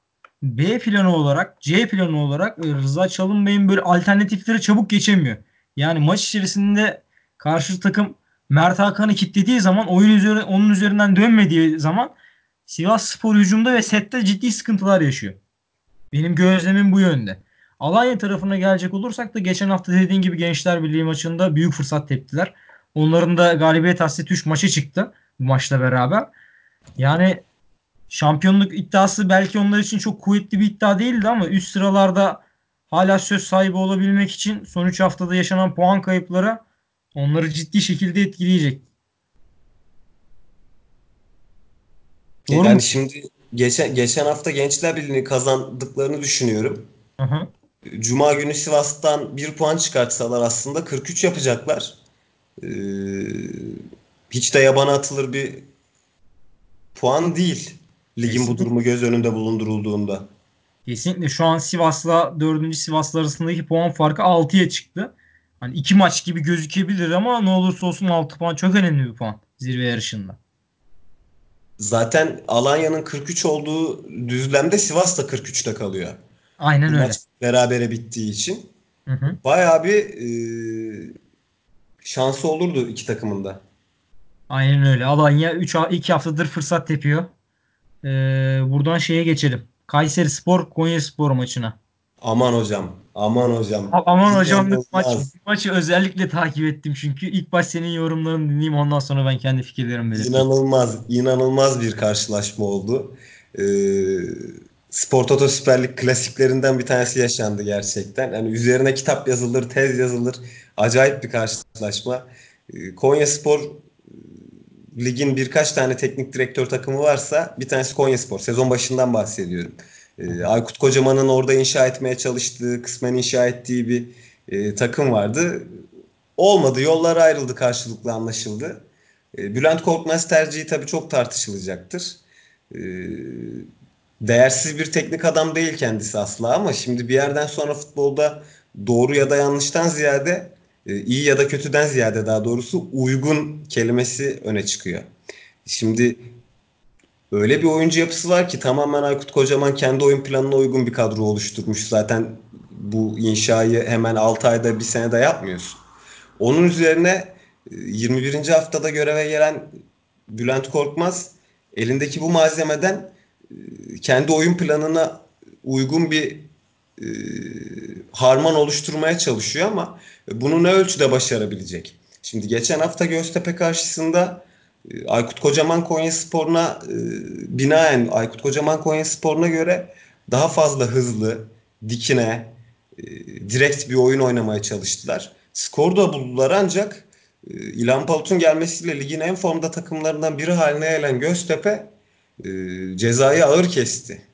B planı olarak, C planı olarak e, Rıza Çalınbay'ın böyle alternatifleri çabuk geçemiyor. Yani maç içerisinde karşı takım Mert Hakan'ı kilitlediği zaman oyun üzeri, onun üzerinden dönmediği zaman Sivas Spor hücumda ve sette ciddi sıkıntılar yaşıyor. Benim gözlemim bu yönde. Alanya tarafına gelecek olursak da geçen hafta dediğin gibi Gençler Birliği maçında büyük fırsat teptiler. Onların da galibiyet hasreti 3 maça çıktı bu maçla beraber. Yani şampiyonluk iddiası belki onlar için çok kuvvetli bir iddia değildi ama üst sıralarda hala söz sahibi olabilmek için son 3 haftada yaşanan puan kayıpları onları ciddi şekilde etkileyecek. Doğru yani mu? şimdi geçen geçen hafta Gençler Birliği'ni kazandıklarını düşünüyorum. Hı hı. Cuma günü Sivas'tan bir puan çıkartsalar aslında 43 yapacaklar. Ee, hiç de yabana atılır bir puan değil. Ligin bu Kesinlikle. durumu göz önünde bulundurulduğunda. Kesinlikle şu an Sivas'la 4. Sivas'la arasındaki puan farkı 6'ya çıktı. Hani iki maç gibi gözükebilir ama ne olursa olsun 6 puan çok önemli bir puan zirve yarışında. Zaten Alanya'nın 43 olduğu düzlemde Sivas da 43'te kalıyor. Aynen Bu öyle. maç berabere bittiği için. Hı hı. Bayağı bir e, şansı olurdu iki takımın da. Aynen öyle. Alanya 3 2 haftadır fırsat tepiyor. Ee, buradan şeye geçelim. Kayserispor Konyaspor maçına. Aman hocam, aman hocam. A- Aman hocamlık maç. Maçı özellikle takip ettim çünkü ilk baş senin yorumlarını dinleyeyim ondan sonra ben kendi fikirlerimi belirteyim. İnanılmaz, inanılmaz bir karşılaşma oldu. Ee, Spor Toto Süper Lig klasiklerinden bir tanesi yaşandı gerçekten. Yani üzerine kitap yazılır, tez yazılır. Acayip bir karşılaşma. Ee, Konyaspor ligin birkaç tane teknik direktör takımı varsa bir tanesi Konyaspor. Sezon başından bahsediyorum. Ee, Aykut Kocaman'ın orada inşa etmeye çalıştığı, kısmen inşa ettiği bir e, takım vardı. Olmadı, yollar ayrıldı, karşılıklı anlaşıldı. E, Bülent Korkmaz tercihi tabii çok tartışılacaktır. E, değersiz bir teknik adam değil kendisi asla ama şimdi bir yerden sonra futbolda doğru ya da yanlıştan ziyade e, iyi ya da kötüden ziyade daha doğrusu uygun kelimesi öne çıkıyor. Şimdi öyle bir oyuncu yapısı var ki tamamen Aykut Kocaman kendi oyun planına uygun bir kadro oluşturmuş. Zaten bu inşayı hemen 6 ayda bir senede yapmıyorsun. Onun üzerine e, 21. haftada göreve gelen Bülent Korkmaz elindeki bu malzemeden e, kendi oyun planına uygun bir e, harman oluşturmaya çalışıyor ama bunu ne ölçüde başarabilecek? Şimdi geçen hafta Göztepe karşısında e, Aykut Kocaman Konyaspor'una e, binaen Aykut Kocaman Konyaspor'una göre daha fazla hızlı, dikine, direkt bir oyun oynamaya çalıştılar. Skor da buldular ancak e, İlhan Palut'un gelmesiyle ligin en formda takımlarından biri haline gelen Göztepe cezayı ağır kesti.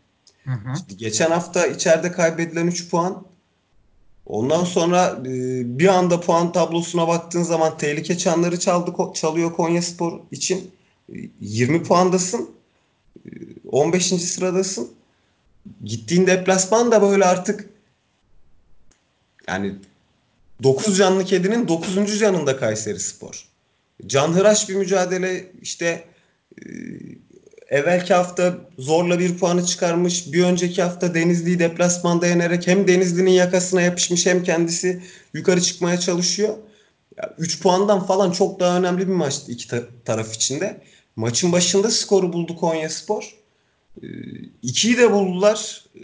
Hı hı. Geçen hafta içeride kaybedilen 3 puan ondan sonra e, bir anda puan tablosuna baktığın zaman tehlike çanları çaldı çalıyor Konyaspor için. E, 20 puandasın. E, 15. sıradasın. Gittiğin deplasman da böyle artık yani 9 canlı kedinin dokuzuncu canında Kayserispor. Canhıraş bir mücadele işte e, evvelki hafta zorla bir puanı çıkarmış. Bir önceki hafta Denizli'yi deplasmanda yenerek hem Denizli'nin yakasına yapışmış hem kendisi yukarı çıkmaya çalışıyor. 3 puandan falan çok daha önemli bir maçtı iki ta- taraf içinde. Maçın başında skoru buldu Konyaspor. Ee, ikiyi de buldular. Ee,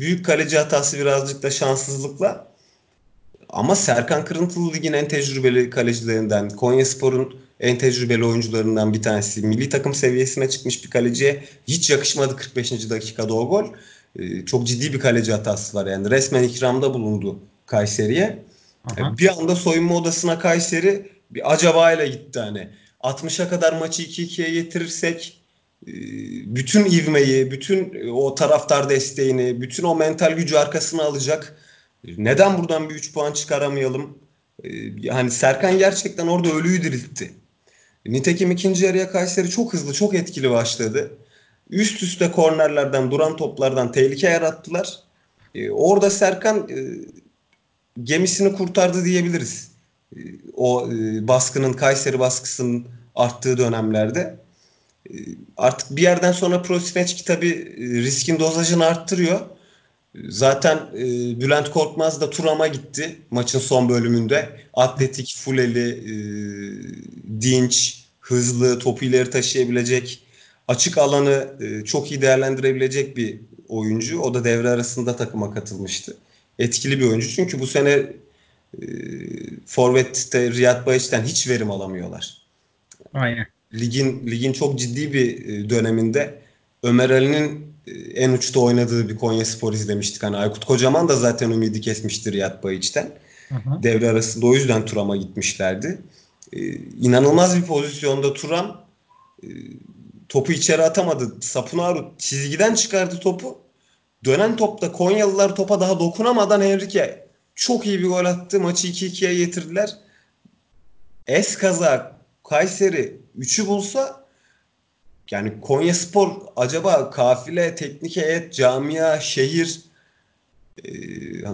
büyük kaleci hatası birazcık da şanssızlıkla. Ama Serkan Kırıntılı ligin en tecrübeli kalecilerinden, Konyaspor'un en tecrübeli oyuncularından bir tanesi. Milli takım seviyesine çıkmış bir kaleciye hiç yakışmadı 45. dakikada o gol. Ee, çok ciddi bir kaleci hatası var yani. Resmen ikramda bulundu Kayseri'ye. Aha. E, Bir anda soyunma odasına Kayseri bir acaba ile gitti hani. 60'a kadar maçı 2-2'ye getirirsek e, bütün ivmeyi, bütün o taraftar desteğini, bütün o mental gücü arkasına alacak. Neden buradan bir 3 puan çıkaramayalım? E, Hani Serkan gerçekten orada ölüyü diriltti. Nitekim ikinci yarıya Kayseri çok hızlı, çok etkili başladı. Üst üste kornerlerden, duran toplardan tehlike yarattılar. E, orada Serkan e, gemisini kurtardı diyebiliriz. E, O e, baskının, Kayseri baskısının arttığı dönemlerde. E, Artık bir yerden sonra Prosineçki tabii e, riskin dozajını arttırıyor. Zaten e, Bülent Korkmaz da Turam'a gitti maçın son bölümünde. Atletik, fuleli, e, dinç, hızlı, topu ileri taşıyabilecek, açık alanı e, çok iyi değerlendirebilecek bir oyuncu. O da devre arasında takıma katılmıştı. Etkili bir oyuncu çünkü bu sene e, Forvet'te Riyad Bayiç'ten hiç verim alamıyorlar. Aynen. Ligin ligin çok ciddi bir e, döneminde Ömer Ali'nin en uçta oynadığı bir Konyaspor izlemiştik. Hani Aykut Kocaman da zaten ümidi kesmiştir Riyad Bayiç'ten. Devre arasında o yüzden Turam'a gitmişlerdi. E, inanılmaz bir pozisyonda Turam e, topu içeri atamadı. Sapunaru çizgiden çıkardı topu. Dönen topta Konyalılar topa daha dokunamadan Henrique çok iyi bir gol attı. Maçı 2-2'ye getirdiler. Eskaza Kayseri 3'ü bulsa yani Konyaspor acaba kafile, teknik heyet, camia, şehir e,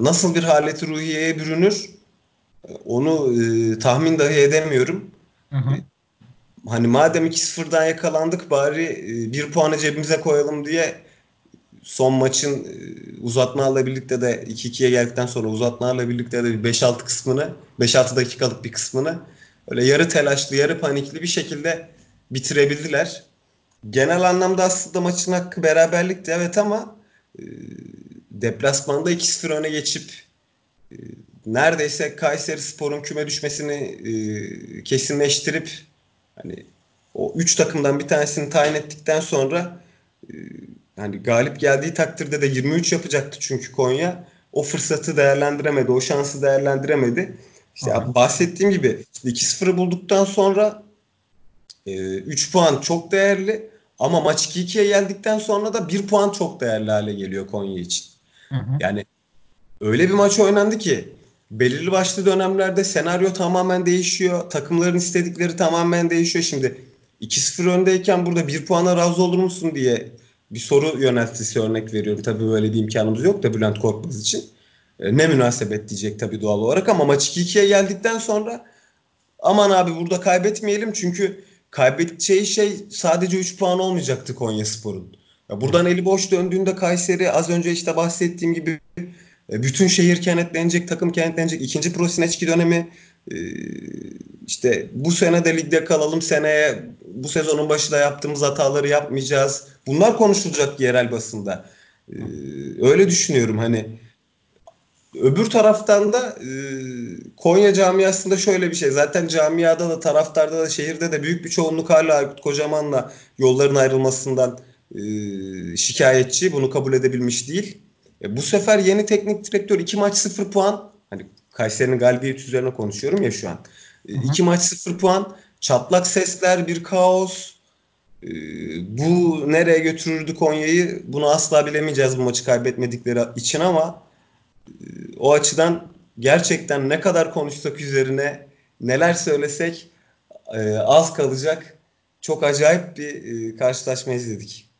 nasıl bir haleti ruhiyeye bürünür? Onu e, tahmin dahi edemiyorum. Aha. Hani madem 2-0'dan yakalandık bari e, bir puanı cebimize koyalım diye son maçın e, uzatmalarla birlikte de 2-2'ye geldikten sonra uzatmalarla birlikte de bir 5-6 kısmını 5-6 dakikalık bir kısmını öyle yarı telaşlı yarı panikli bir şekilde bitirebildiler. Genel anlamda aslında maçın hakkı beraberlikti evet ama e, deplasmanda 2-0 öne geçip e, neredeyse Kayserispor'un küme düşmesini e, kesinleştirip hani o 3 takımdan bir tanesini tayin ettikten sonra e, hani galip geldiği takdirde de 23 yapacaktı çünkü Konya. O fırsatı değerlendiremedi, o şansı değerlendiremedi. İşte Aha. bahsettiğim gibi işte 2-0'ı bulduktan sonra e, 3 puan çok değerli ama maç 2-2'ye geldikten sonra da bir puan çok değerli hale geliyor Konya için. Aha. Yani öyle bir maç oynandı ki belirli başlı dönemlerde senaryo tamamen değişiyor. Takımların istedikleri tamamen değişiyor. Şimdi 2-0 öndeyken burada bir puana razı olur musun diye bir soru yöneltisi örnek veriyorum. Tabii böyle bir imkanımız yok da Bülent Korkmaz için. E, Ne münasebet diyecek tabii doğal olarak ama maç 2-2'ye geldikten sonra aman abi burada kaybetmeyelim çünkü kaybedeceği şey sadece 3 puan olmayacaktı Konyaspor'un. Ya buradan eli boş döndüğünde Kayseri az önce işte bahsettiğim gibi e, bütün şehir kenetlenecek, takım kenetlenecek. İkinci Prosineçki dönemi e, işte bu sene de ligde kalalım seneye bu sezonun başında yaptığımız hataları yapmayacağız. Bunlar konuşulacak yerel basında. E, Öyle düşünüyorum hani Öbür taraftan da e, Konya camiasında şöyle bir şey. Zaten camiada da taraftarda da şehirde de büyük bir çoğunluk hala Aykut Kocaman'la yolların ayrılmasından e, şikayetçi. Bunu kabul edebilmiş değil. E, bu sefer yeni teknik direktör iki maç sıfır puan. Hani Kayseri'nin galibiyet üzerine konuşuyorum ya şu an. E, Aha. iki maç sıfır puan. Çatlak sesler, bir kaos. E, bu nereye götürürdü Konya'yı? Bunu asla bilemeyeceğiz bu maçı kaybetmedikleri için ama o açıdan gerçekten ne kadar konuşsak üzerine neler söylesek e, az kalacak. Çok acayip bir e, karşılaşma izledik.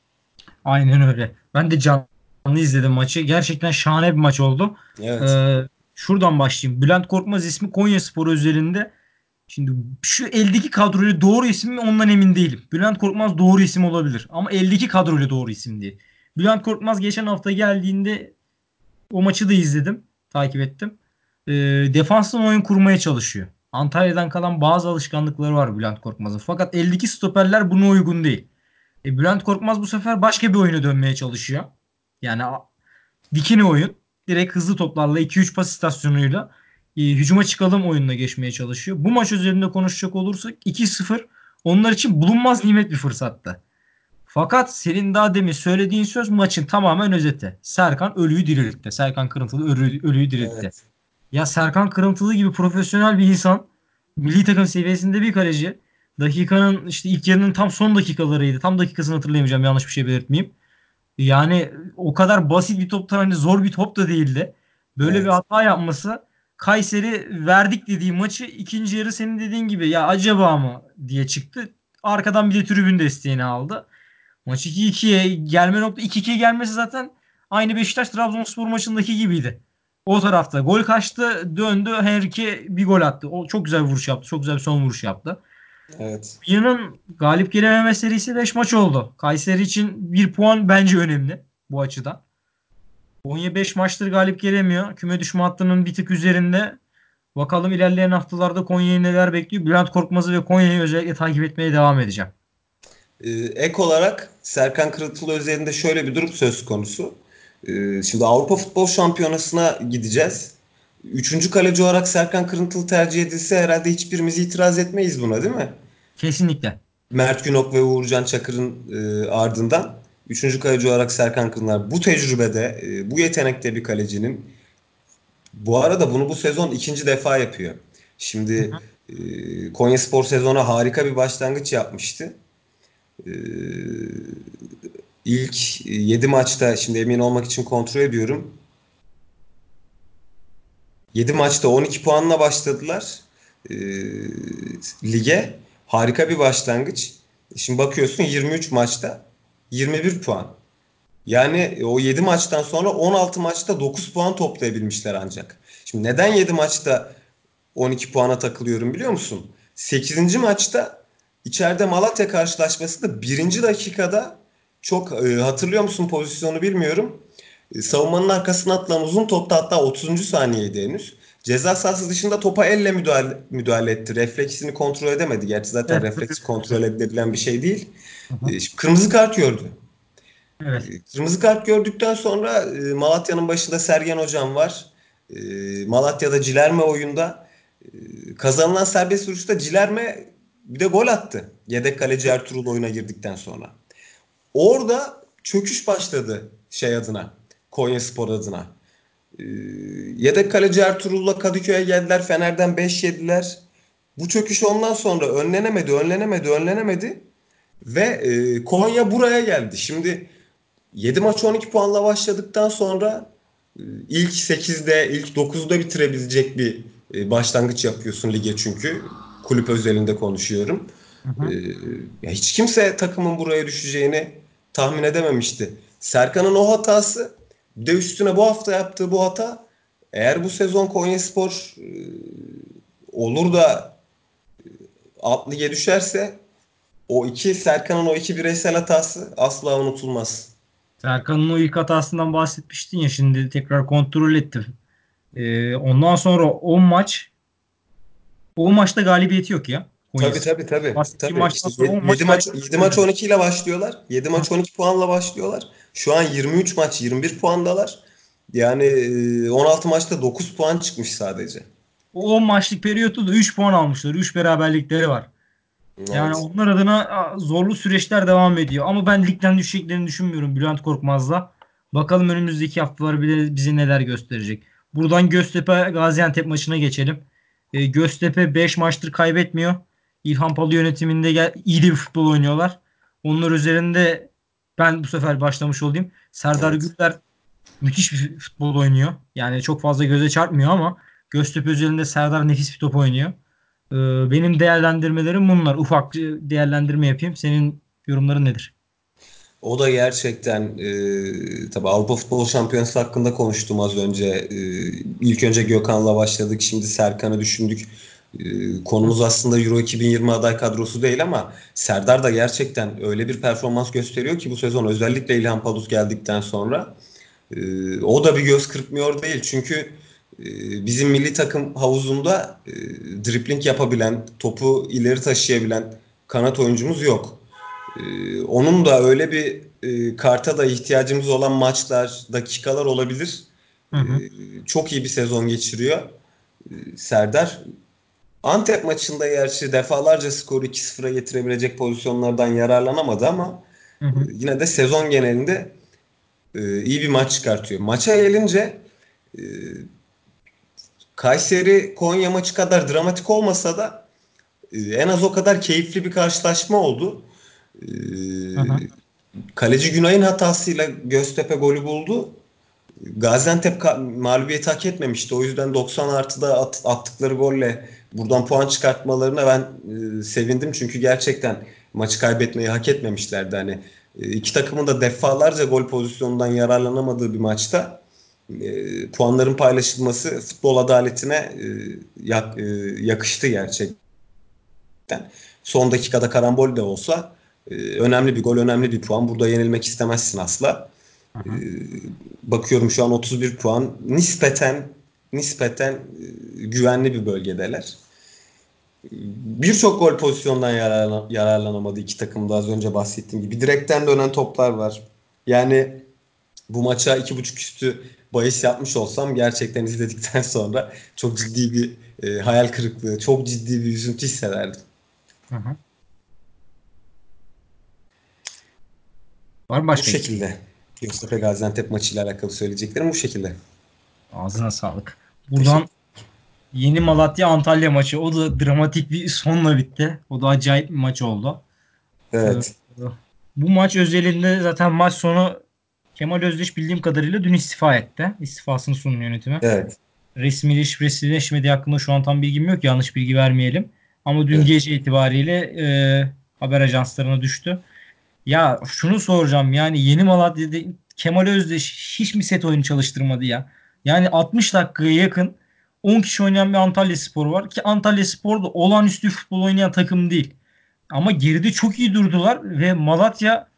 Aynen öyle. Ben de canlı izledim maçı. Gerçekten şahane bir maç oldu. Evet. Ee, şuradan başlayayım. Bülent Korkmaz ismi Konyaspor özelinde. Şimdi şu eldeki kadroyla doğru isim mi ondan emin değilim. Bülent Korkmaz doğru isim olabilir. Ama eldeki kadroyla doğru isim değil. Bülent Korkmaz geçen hafta geldiğinde o maçı da izledim. Takip ettim. Ee, defanstan oyun kurmaya çalışıyor. Antalya'dan kalan bazı alışkanlıkları var Bülent Korkmaz'ın. Fakat eldeki stoperler buna uygun değil. E, Bülent Korkmaz bu sefer başka bir oyuna dönmeye çalışıyor. Yani dikine oyun. Direkt hızlı toplarla 2-3 pas istasyonuyla e, hücuma çıkalım oyununa geçmeye çalışıyor. Bu maç üzerinde konuşacak olursak 2-0 onlar için bulunmaz nimet bir fırsattı. Fakat senin daha demin söylediğin söz maçın tamamen özeti. Serkan ölüyü diriltti. Serkan Kırıntılı ölü, ölüyü diriltti. Evet. Ya Serkan Kırıntılı gibi profesyonel bir insan milli takım seviyesinde bir kaleci dakikanın işte ilk yarının tam son dakikalarıydı. Tam dakikasını hatırlayamayacağım yanlış bir şey belirtmeyeyim. Yani o kadar basit bir toptan hani zor bir top da değildi. Böyle bir Evet. hata yapması Kayseri verdik dediği maçı ikinci yarı senin dediğin gibi ya acaba mı diye çıktı. Arkadan bir de tribün desteğini aldı. Maç 2-2'ye gelme nokta 2-2'ye gelmesi zaten aynı Beşiktaş Trabzonspor maçındaki gibiydi. O tarafta gol kaçtı, döndü, Henrique bir gol attı. O çok güzel bir vuruş yaptı. Çok güzel bir son vuruş yaptı. Evet. Yılın galip gelememe serisi 5 maç oldu. Kayseri için 1 puan bence önemli bu açıdan. Konya 5 maçtır galip gelemiyor. Küme düşme hattının bir tık üzerinde. Bakalım ilerleyen haftalarda Konya'yı neler bekliyor. Bülent Korkmaz'ı ve Konya'yı özellikle takip etmeye devam edeceğim. Ee, ek olarak Serkan Kırıntılı özelinde şöyle bir durum söz konusu. Ee, şimdi Avrupa Futbol Şampiyonası'na gideceğiz. Üçüncü kaleci olarak Serkan Kırıntılı tercih edilse herhalde hiçbirimiz itiraz etmeyiz buna değil mi? Kesinlikle. Mert Günok ve Uğurcan Çakır'ın e, ardından üçüncü kaleci olarak Serkan Kırıntılı. Bu tecrübede, e, bu yetenekte bir kalecinin bu arada bunu bu sezon ikinci defa yapıyor. Şimdi e, Konyaspor sezona harika bir başlangıç yapmıştı. Ee, ilk 7 maçta şimdi emin olmak için kontrol ediyorum. 7 maçta 12 puanla başladılar ee, lige. Harika bir başlangıç. Şimdi bakıyorsun 23 maçta 21 puan. Yani o 7 maçtan sonra 16 maçta 9 puan toplayabilmişler ancak. Şimdi neden 7 maçta 12 puana takılıyorum biliyor musun? 8. maçta içeride Malatya karşılaşmasında birinci dakikada çok e, hatırlıyor musun pozisyonu bilmiyorum. E, savunmanın arkasına atılan uzun topta hatta 30. saniyeydi henüz. Ceza sahası dışında topa elle müdahale, müdahale etti. Refleksini kontrol edemedi. Gerçi zaten Evet. refleks kontrol edilebilen bir şey değil. E, kırmızı kart gördü. Evet. Kırmızı kart gördükten sonra e, Malatya'nın başında Sergen Hocam var. E, Malatya'da Cilerme oyunda. E, kazanılan serbest vuruşta Cilerme bir de gol attı. Yedek kaleci Ertuğrul oyuna girdikten sonra. Orada çöküş başladı şey adına. Konyaspor adına. E, yedek kaleci Ertuğrul'la Kadıköy'e geldiler. Fener'den 5 yediler. Bu çöküş ondan sonra önlenemedi, önlenemedi, önlenemedi. Ve e, Konya buraya geldi. Şimdi 7 maç 12 puanla başladıktan sonra e, ilk 8'de, ilk 9'da bitirebilecek bir e, başlangıç yapıyorsun lige çünkü. Kulüp özelinde konuşuyorum. Hı hı. E, ya hiç kimse takımın buraya düşeceğini tahmin edememişti. Serkan'ın o hatası bir de üstüne bu hafta yaptığı bu hata eğer bu sezon Konyaspor e, olur da e, lige düşerse o iki Serkan'ın o iki bireysel hatası asla unutulmaz. Serkan'ın o ilk hatasından bahsetmiştin ya şimdi tekrar kontrol ettim. Ee, ondan sonra 10 maç o maçta galibiyeti yok ya. Tabii tabii tabii. Tabii. maçtan İşte sonra on 7 maç maç galibiyeti 7 maç yok. 12 ile başlıyorlar. 7 maç 12 puanla başlıyorlar. Şu an 23 maç 21 puandalar. Yani e, 16 maçta 9 puan çıkmış sadece. O 10 maçlık periyotta da 3 puan almışlar. 3 beraberlikleri var. Yani Evet. onlar adına zorlu süreçler devam ediyor. Ama ben ligden düşeceklerini düşünmüyorum Bülent Korkmaz'la. Bakalım önümüzdeki haftalar bile bize neler gösterecek. Buradan Göztepe Gaziantep maçına geçelim. E, Göztepe 5 maçtır kaybetmiyor. İlhan Palu yönetiminde gel, iyi bir futbol oynuyorlar. Onlar üzerinde ben bu sefer başlamış olayım. Serdar Evet. Gürler müthiş bir futbol oynuyor. Yani çok fazla göze çarpmıyor ama Göztepe özelinde Serdar nefis bir top oynuyor. Ee, benim değerlendirmelerim bunlar. Ufak değerlendirme yapayım. Senin yorumların nedir? O da gerçekten e, tabii Avrupa Futbol Şampiyonası hakkında konuştum az önce. E, ilk önce Gökhan'la başladık. Şimdi Serkan'ı düşündük. E, konumuz aslında Euro 2020 aday kadrosu değil ama Serdar da gerçekten öyle bir performans gösteriyor ki bu sezon özellikle İlhan Palut geldikten sonra e, o da bir göz kırpmıyor değil. Çünkü e, bizim milli takım havuzunda e, dripling yapabilen, topu ileri taşıyabilen kanat oyuncumuz yok. Ee, onun da öyle bir e, karta da ihtiyacımız olan maçlar, dakikalar olabilir. Hı Ee, hı. çok iyi bir sezon geçiriyor ee, Serdar. Antep maçında gerçi defalarca skoru 2-0'a getirebilecek pozisyonlardan yararlanamadı ama Hı e, hı. yine de sezon genelinde e, iyi bir maç çıkartıyor. Maça gelince e, Kayseri Konya maçı kadar dramatik olmasa da e, en az o kadar keyifli bir karşılaşma oldu. Kaleci Günay'ın hatasıyla Göztepe golü buldu. Gaziantep mağlubiyeti hak etmemişti. O yüzden 90 artıda at- attıkları golle buradan puan çıkartmalarına ben e, sevindim. Çünkü gerçekten maçı kaybetmeyi hak etmemişlerdi. Hani e, iki takımın da defalarca gol pozisyonundan yararlanamadığı bir maçta e, puanların paylaşılması futbol adaletine e, yak- e, yakıştı gerçekten. Son dakikada karambol de olsa önemli bir gol, önemli bir puan. Burada yenilmek istemezsin asla. Hı hı. bakıyorum şu an 31 puan. Nispeten nispeten e, güvenli bir bölgedeler. Birçok gol pozisyondan yararlan- yararlanamadı iki takım da az önce bahsettiğim gibi. Direkten dönen toplar var. Yani bu maça iki buçuk üstü bahis yapmış olsam gerçekten izledikten sonra çok ciddi bir e, hayal kırıklığı, çok ciddi bir üzüntü hissederdim. Hı hı. Var mı Bu başka eklemek? şekilde. Göztepe Gaziantep maçıyla alakalı söyleyeceklerim bu şekilde. Ağzına sağlık. Buradan. Yeni Malatya Antalya maçı. O da dramatik bir sonla bitti. O da acayip bir maç oldu. Ee, Evet. bu maç özelinde zaten maç sonu Kemal Özdeş bildiğim kadarıyla dün istifa etti. İstifasını sundu yönetime. Evet. Resmileşip resmileşmediği hakkında şu an tam bilgim yok. Yanlış bilgi vermeyelim. Ama dün Evet. gece itibariyle e, haber ajanslarına düştü. Ya şunu soracağım yani Yeni Malatya'da Kemal Özdeş hiç mi set oyunu çalıştırmadı ya? Yani 60 dakikaya yakın 10 kişi oynayan bir Antalyaspor var ki Antalyaspor da olağanüstü futbol oynayan takım değil. Ama geride çok iyi durdular ve Malatya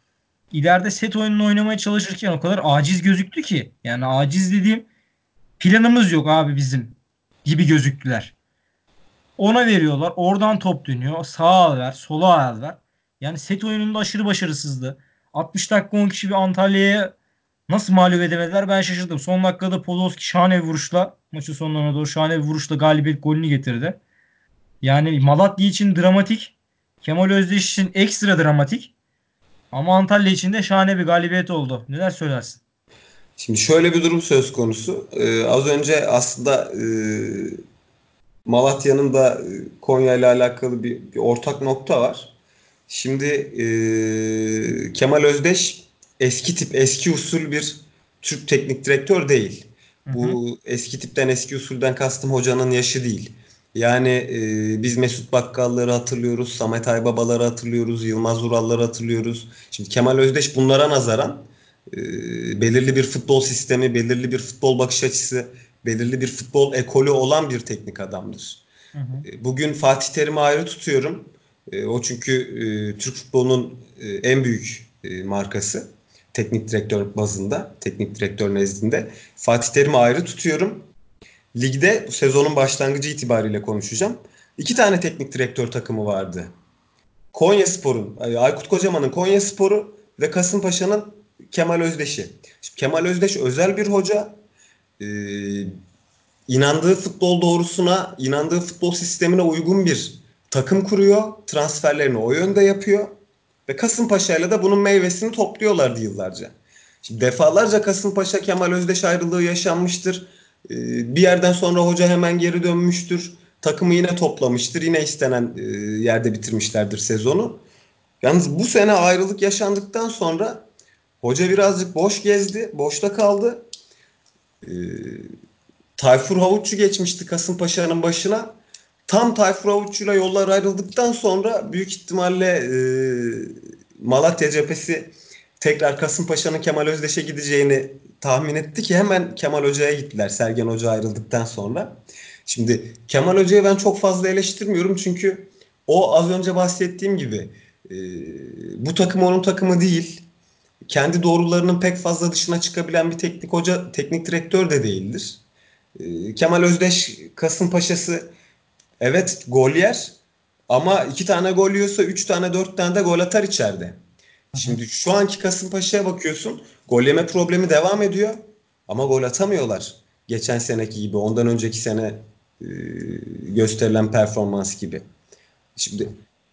ileride set oyununu oynamaya çalışırken o kadar aciz gözüktü ki. Yani aciz dediğim planımız yok abi bizim gibi gözüktüler. Ona veriyorlar. Oradan top dönüyor. Sağa ver, sola ver. Yani set oyununda aşırı başarısızdı. 60 dakika 10 kişi bir Antalya'ya nasıl mağlup edemediler ben şaşırdım. Son dakikada Podolski şahane bir vuruşla maçın sonlarına doğru şahane bir vuruşla galibiyet golünü getirdi. Yani Malatya için dramatik. Kemal Özdeş için ekstra dramatik. Ama Antalya için de şahane bir galibiyet oldu. Neler söylersin? Şimdi şöyle bir durum söz konusu. Ee, az önce aslında e, Malatya'nın da e, Konya ile alakalı bir, bir ortak nokta var. Şimdi e, Kemal Özdeş eski tip, eski usul bir Türk teknik direktör değil. Hı hı. Bu eski tipten, eski usulden kastım hocanın yaşı değil. Yani e, biz Mesut Bakkalları hatırlıyoruz, Samet Aybabaları hatırlıyoruz, Yılmaz Vuralları hatırlıyoruz. Şimdi Kemal Özdeş bunlara nazaran e, belirli bir futbol sistemi, belirli bir futbol bakış açısı, belirli bir futbol ekolü olan bir teknik adamdır. Hı hı. Bugün Fatih Terim'i ayrı tutuyorum. E, O çünkü e, Türk futbolunun e, en büyük markası. Teknik direktör bazında, teknik direktör nezdinde. Fatih Terim'i ayrı tutuyorum. Ligde sezonun başlangıcı itibariyle konuşacağım. İki tane teknik direktör takımı vardı. Konyaspor'un, ay- Aykut Kocaman'ın Konyaspor'u ve Kasımpaşa'nın Kemal Özdeş'i. Şimdi Kemal Özdeş özel bir hoca. Ee, inandığı futbol doğrusuna, inandığı futbol sistemine uygun bir takım kuruyor. Transferlerini o yönde yapıyor. Ve Kasımpaşa'yla da bunun meyvesini topluyorlardı yıllarca. Şimdi defalarca Kasımpaşa Kemal Özdeş ayrılığı yaşanmıştır. Ee, bir yerden sonra hoca hemen geri dönmüştür. Takımı yine toplamıştır. Yine istenen e, yerde bitirmişlerdir sezonu. Yalnız bu sene ayrılık yaşandıktan sonra hoca birazcık boş gezdi. Boşta kaldı. Ee, Tayfur Havuççu geçmişti Kasımpaşa'nın başına. Tam Tayfur Havuççu'yla yollar ayrıldıktan sonra büyük ihtimalle e, Malatya cephesi tekrar Kasımpaşa'nın Kemal Özdeş'e gideceğini tahmin etti ki hemen Kemal Hoca'ya gittiler Sergen Hoca ayrıldıktan sonra. Şimdi Kemal Hoca'yı ben çok fazla eleştirmiyorum çünkü o az önce bahsettiğim gibi e, bu takım onun takımı değil. Kendi doğrularının pek fazla dışına çıkabilen bir teknik hoca, teknik direktör de değildir. E, Kemal Özdeş Kasımpaşa'sı evet gol yer ama iki tane gol yiyorsa üç tane dört tane de gol atar içeride. Şimdi şu anki Kasımpaşa'ya bakıyorsun. Gol yeme problemi devam ediyor. Ama gol atamıyorlar. Geçen seneki gibi, ondan önceki sene e, gösterilen performans gibi. Şimdi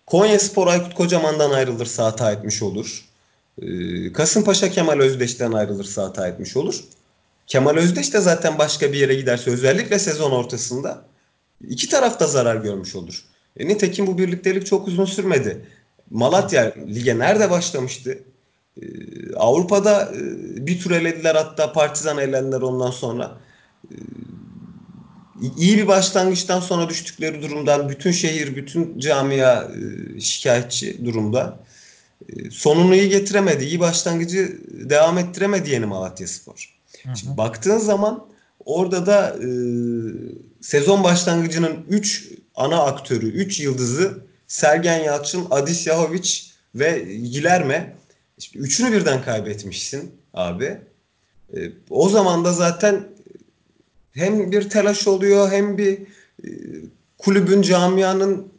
Konya Spor Aykut Kocaman'dan ayrılırsa hata etmiş olur. E, Kasımpaşa Kemal Özdeş'ten ayrılırsa hata etmiş olur. Kemal Özdeş de zaten başka bir yere giderse özellikle sezon ortasında iki taraf da zarar görmüş olur. E, nitekim bu birliktelik çok uzun sürmedi. Malatya lige nerede başlamıştı? Ee, Avrupa'da e, bir tur elediler hatta Partizan elendiler ondan sonra. Ee, iyi bir başlangıçtan sonra düştükleri durumdan bütün şehir, bütün camia e, şikayetçi durumda. E, sonunu iyi getiremedi. iyi başlangıcı devam ettiremedi yeni Malatya Spor. Şimdi baktığın zaman orada da e, sezon başlangıcının 3 ana aktörü, 3 yıldızı Sergen Yalçın, Adis Yahovic ve Gilerme. İşte üçünü birden kaybetmişsin abi. E, o zaman da zaten hem bir telaş oluyor hem bir e, kulübün, camianın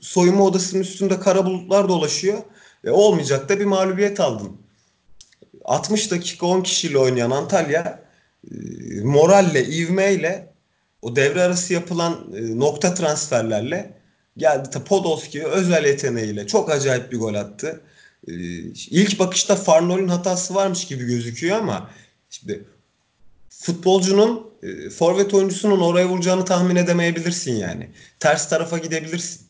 soyunma odasının üstünde kara bulutlar dolaşıyor. Ve olmayacak da bir mağlubiyet aldın. 60 dakika 10 kişiyle oynayan Antalya e, moralle, ivmeyle o devre arası yapılan e, nokta transferlerle Geldi Podolski özel yeteneğiyle çok acayip bir gol attı. Ee, ilk bakışta Farnol'ün hatası varmış gibi gözüküyor ama şimdi futbolcunun e, forvet oyuncusunun oraya vuracağını tahmin edemeyebilirsin yani. Ters tarafa gidebilirsin.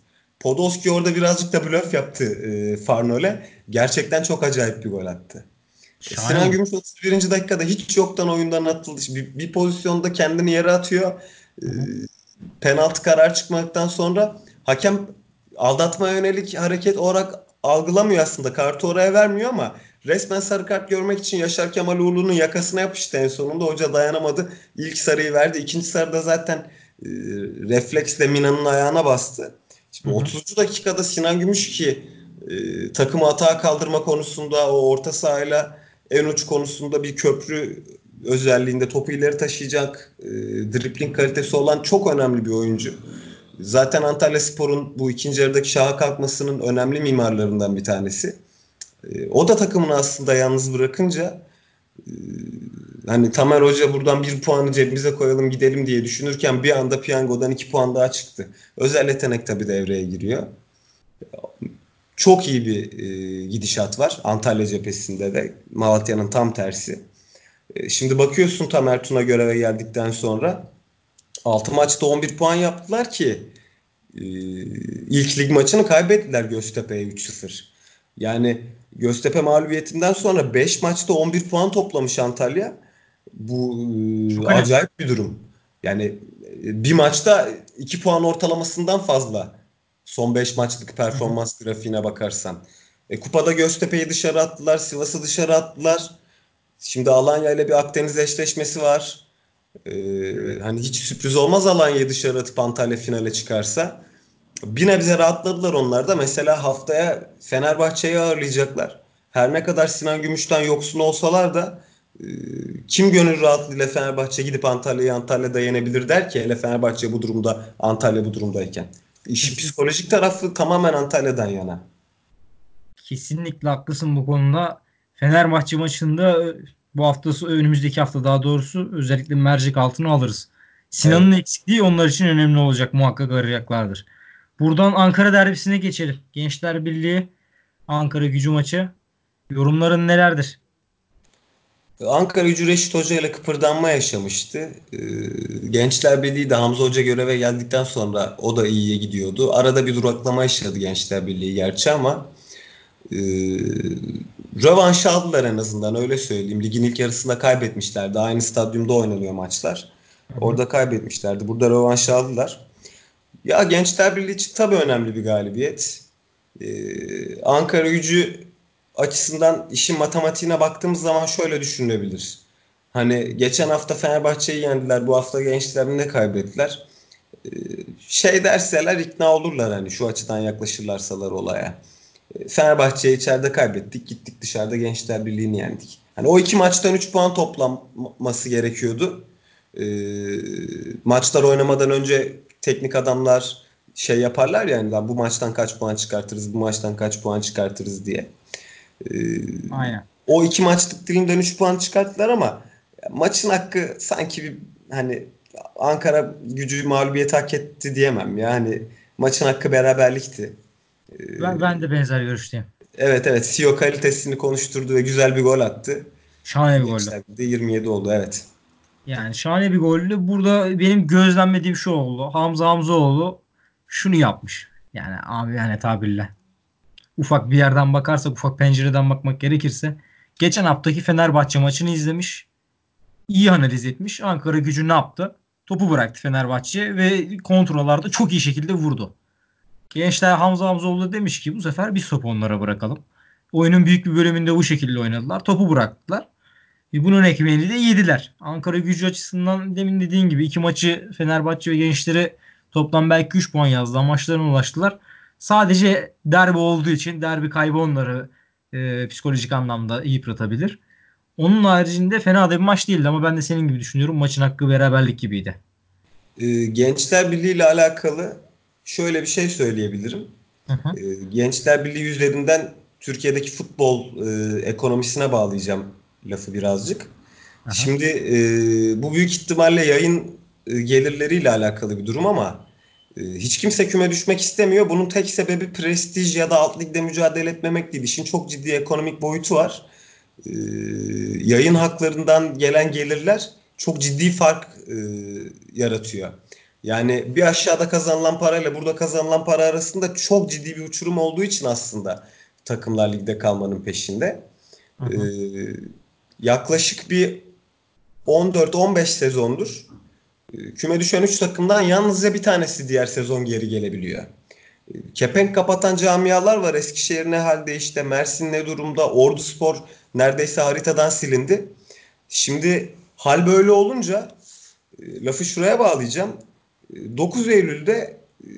Podolski orada birazcık da blöf yaptı e, Farnol'e. Gerçekten çok acayip bir gol attı. Şahane. Sinan Gümüş 31. dakikada hiç yoktan oyundan atıldı. Bir, bir pozisyonda kendini yere atıyor. E, penaltı karar çıkmaktan sonra hakem aldatma yönelik hareket olarak algılamıyor aslında. Kartı oraya vermiyor ama resmen sarı kart görmek için Yaşar Kemal Uğurlu'nun yakasına yapıştı en sonunda. Hoca dayanamadı. İlk sarıyı verdi. İkinci sarıda zaten e, refleksle Mina'nın ayağına bastı. Şimdi hı hı. 30. dakikada Sinan Gümüş ki e, takımı atağa kaldırma konusunda o orta sahayla en uç konusunda bir köprü özelliğinde topu ileri taşıyacak e, dripling kalitesi olan çok önemli bir oyuncu. Zaten Antalya Spor'un bu ikinci yarıdaki şaha kalkmasının önemli mimarlarından bir tanesi. E, o da takımını aslında yalnız bırakınca e, hani Tamer Hoca buradan bir puanı cebimize koyalım gidelim diye düşünürken bir anda piyangodan iki puan daha çıktı. Özel yetenek tabii devreye giriyor. Çok iyi bir e, gidişat var Antalya cephesinde de. Malatya'nın tam tersi. E, şimdi bakıyorsun Tamer Tuna göreve geldikten sonra 6 maçta 11 puan yaptılar ki e, ilk lig maçını kaybettiler Göztepe'ye 3-0. Yani Göztepe mağlubiyetinden sonra 5 maçta 11 puan toplamış Antalya. Bu e, Çok acayip bir durum. Yani e, bir maçta 2 puan ortalamasından fazla. Son 5 maçlık performans grafiğine bakarsan. E, kupada Göztepe'yi dışarı attılar, Sivas'ı dışarı attılar. Şimdi Alanya ile bir Akdeniz eşleşmesi var. Ee, hani hiç sürpriz olmaz Alanya'yı dışarı atıp Antalya finale çıkarsa. Bir nebze rahatladılar onlar da. Mesela haftaya Fenerbahçe'yi ağırlayacaklar. Her ne kadar Sinan Gümüş'ten yoksun olsalar da e, kim gönül rahatlığıyla Fenerbahçe gidip Antalya'yı Antalya'da yenebilir der ki hele Fenerbahçe bu durumda Antalya bu durumdayken. İşin psikolojik tarafı tamamen Antalya'dan yana. Kesinlikle haklısın bu konuda. Fenerbahçe maçında bu hafta önümüzdeki hafta daha doğrusu özellikle mercek altını alırız. Sinan'ın evet. eksikliği onlar için önemli olacak. Muhakkak arayacaklardır. Buradan Ankara derbisine geçelim. Gençler Birliği Ankara gücü maçı. Yorumların nelerdir? Ankara gücü Reşit Hoca ile kıpırdanma yaşamıştı. Ee, Gençler Birliği de Hamza Hoca göreve geldikten sonra o da iyiye gidiyordu. Arada bir duraklama yaşadı Gençler Birliği gerçi ama e, rövanş aldılar en azından öyle söyleyeyim. Ligin ilk yarısında kaybetmişlerdi. Aynı stadyumda oynanıyor maçlar. Orada kaybetmişlerdi. Burada rövanş aldılar. Ya Gençler Birliği için tabii önemli bir galibiyet. Ee, Ankara gücü açısından işin matematiğine baktığımız zaman şöyle düşünülebilir. Hani geçen hafta Fenerbahçe'yi yendiler, bu hafta Gençler ne kaybettiler? Ee, şey derseler ikna olurlar hani şu açıdan yaklaşırlarsalar olaya. Ee, Fenerbahçe'yi içeride kaybettik, gittik dışarıda Gençler Birliği'ni yendik. Hani o iki maçtan 3 puan toplanması gerekiyordu. Ee, maçlar oynamadan önce teknik adamlar şey yaparlar yani bu maçtan kaç puan çıkartırız, bu maçtan kaç puan çıkartırız diye. Ee, Aynen. o iki maçlık dilimden 3 puan çıkarttılar ama maçın hakkı sanki bir hani Ankara gücü mağlubiyet hak etti diyemem. Yani maçın hakkı beraberlikti. Ee, Ben, ben de benzer görüşteyim. evet evet CEO kalitesini konuşturdu ve güzel bir gol attı. Şahane bir de 27 oldu evet. Yani şahane bir goldü. Burada benim gözlemlediğim şu oldu. Hamza Hamzoğlu şunu yapmış. Yani abi yani tabirle. Ufak bir yerden bakarsak, ufak pencereden bakmak gerekirse. Geçen haftaki Fenerbahçe maçını izlemiş. iyi analiz etmiş. Ankara gücü ne yaptı? Topu bıraktı Fenerbahçe ve kontrollarda çok iyi şekilde vurdu. Gençler Hamza Hamzoğlu demiş ki bu sefer biz topu onlara bırakalım. Oyunun büyük bir bölümünde bu şekilde oynadılar. Topu bıraktılar. E bunun ekmeğini de yediler. Ankara gücü açısından demin dediğin gibi iki maçı Fenerbahçe ve Gençleri toplam belki 3 puan yazdı. Maçlarına ulaştılar. Sadece derbi olduğu için derbi kaybı onları e, psikolojik anlamda yıpratabilir. Onun haricinde fena da bir maç değildi ama ben de senin gibi düşünüyorum. Maçın hakkı beraberlik gibiydi. Ee, Gençler Birliği ile alakalı şöyle bir şey söyleyebilirim. Hı hı. Ee, Gençler Birliği üzerinden Türkiye'deki futbol e, ekonomisine bağlayacağım lafı birazcık. Aha. Şimdi e, bu büyük ihtimalle yayın e, gelirleriyle alakalı bir durum ama e, hiç kimse küme düşmek istemiyor. Bunun tek sebebi prestij ya da alt ligde mücadele etmemek değil. İşin çok ciddi ekonomik boyutu var. E, yayın haklarından gelen gelirler çok ciddi fark e, yaratıyor. Yani bir aşağıda kazanılan parayla burada kazanılan para arasında çok ciddi bir uçurum olduğu için aslında takımlar ligde kalmanın peşinde. Hı Ee, yaklaşık bir 14-15 sezondur küme düşen 3 takımdan yalnızca bir tanesi diğer sezon geri gelebiliyor. E, Kepenk kapatan camialar var. Eskişehir ne halde işte Mersin ne durumda Orduspor neredeyse haritadan silindi. Şimdi hal böyle olunca e, lafı şuraya bağlayacağım. E, 9 Eylül'de e,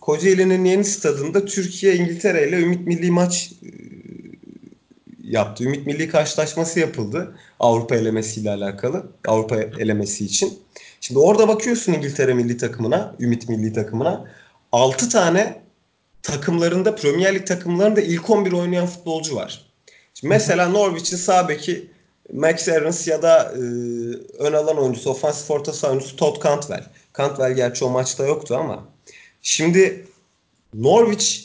Kocaeli'nin yeni stadında Türkiye İngiltere ile Ümit Milli maç e, yaptı. Ümit Milli karşılaşması yapıldı Avrupa elemesiyle alakalı. Avrupa elemesi için. Şimdi orada bakıyorsun İngiltere milli takımına, Ümit milli takımına. 6 tane takımlarında, Premier Lig takımlarında ilk 11 oynayan futbolcu var. Şimdi mesela Norwich'in sağ beki Max Aarons ya da e, ön alan oyuncusu, ofansif orta saha oyuncusu Todd Cantwell. Cantwell gerçi o maçta yoktu ama. Şimdi Norwich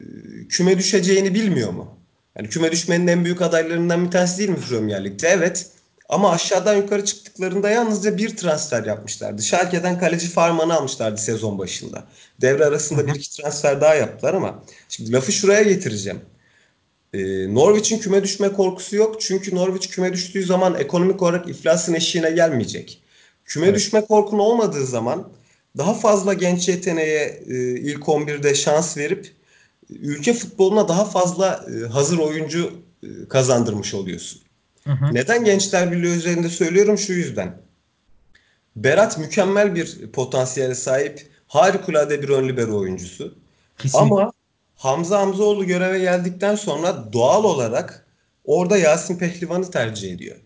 e, küme düşeceğini bilmiyor mu? Yani küme düşmenin en büyük adaylarından bir tanesi değil mi Premier Lig'de? Evet. Ama aşağıdan yukarı çıktıklarında yalnızca bir transfer yapmışlardı. Schalke'den kaleci Farman'ı almışlardı sezon başında. Devre arasında bir iki transfer daha yaptılar ama şimdi lafı şuraya getireceğim. Ee, Norwich'in küme düşme korkusu yok. Çünkü Norwich küme düştüğü zaman ekonomik olarak iflasın eşiğine gelmeyecek. Küme Evet. düşme korkun olmadığı zaman daha fazla genç yeteneğe e, ilk 11'de şans verip ülke futboluna daha fazla e, hazır oyuncu e, kazandırmış oluyorsun. Hı hı. Neden Gençler Birliği üzerinde söylüyorum şu yüzden. Berat mükemmel bir potansiyele sahip, harikulade bir ön libero oyuncusu. Kesinlikle. Ama Hamza Hamzoğlu göreve geldikten sonra doğal olarak orada Yasin Pehlivan'ı tercih ediyor.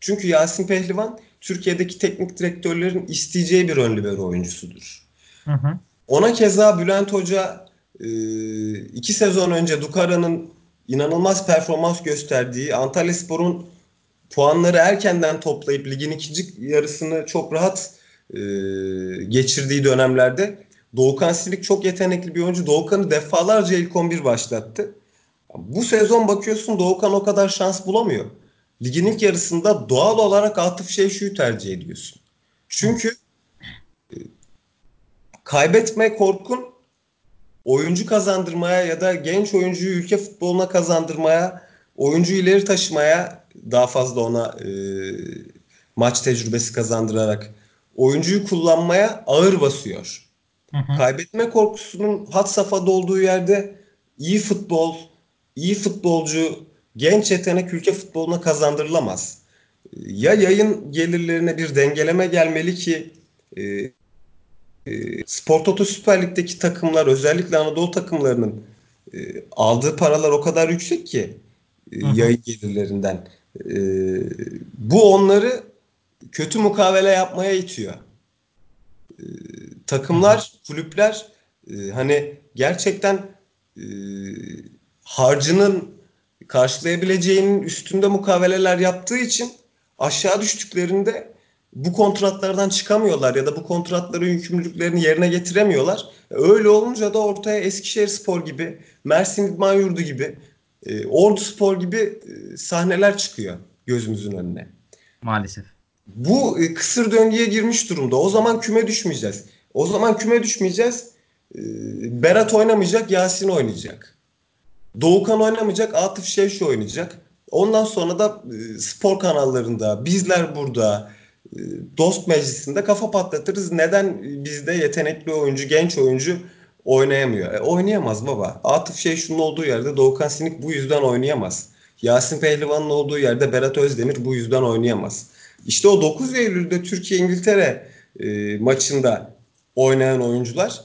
Çünkü Yasin Pehlivan Türkiye'deki teknik direktörlerin isteyeceği bir ön libero oyuncusudur. Hı hı. Ona keza Bülent Hoca e, iki sezon önce Dukara'nın inanılmaz performans gösterdiği Antalyaspor'un puanları erkenden toplayıp ligin ikinci yarısını çok rahat e, geçirdiği dönemlerde Doğukan Silik çok yetenekli bir oyuncu. Doğukan'ı defalarca ilk 11 başlattı. Bu sezon bakıyorsun Doğukan o kadar şans bulamıyor. Ligin ilk yarısında doğal olarak Atıf Şevşu'yu tercih ediyorsun. Çünkü kaybetme korkun oyuncu kazandırmaya ya da genç oyuncuyu ülke futboluna kazandırmaya, oyuncu ileri taşımaya daha fazla ona e, maç tecrübesi kazandırarak oyuncuyu kullanmaya ağır basıyor. Hı hı. Kaybetme korkusunun had safhada olduğu yerde iyi futbol, iyi futbolcu, genç yetenek ülke futboluna kazandırılamaz. Ya yayın gelirlerine bir dengeleme gelmeli ki e, e, Spor Toto Süper Lig'deki takımlar özellikle Anadolu takımlarının e, aldığı paralar o kadar yüksek ki e, yayın gelirlerinden. E, bu onları kötü mukavele yapmaya itiyor. E, takımlar, kulüpler e, hani gerçekten e, harcının karşılayabileceğinin üstünde mukaveleler yaptığı için aşağı düştüklerinde bu kontratlardan çıkamıyorlar ya da bu kontratların yükümlülüklerini yerine getiremiyorlar. Öyle olunca da ortaya Eskişehirspor gibi, Mersin İdman Yurdu gibi, e, Orduspor gibi e, sahneler çıkıyor gözümüzün önüne. Maalesef. Bu e, kısır döngüye girmiş durumda. O zaman küme düşmeyeceğiz. O zaman küme düşmeyeceğiz. E, Berat oynamayacak, Yasin oynayacak. Doğukan oynamayacak, Atıf Şevşi oynayacak. Ondan sonra da e, spor kanallarında, bizler burada, e, dost meclisinde kafa patlatırız. Neden bizde yetenekli oyuncu, genç oyuncu oynayamıyor? E, oynayamaz baba. Atıf Şevşi'nin olduğu yerde Doğukan Sinik bu yüzden oynayamaz. Yasin Pehlivan'ın olduğu yerde Berat Özdemir bu yüzden oynayamaz. İşte o 9 Eylül'de Türkiye-İngiltere e, maçında oynayan oyuncular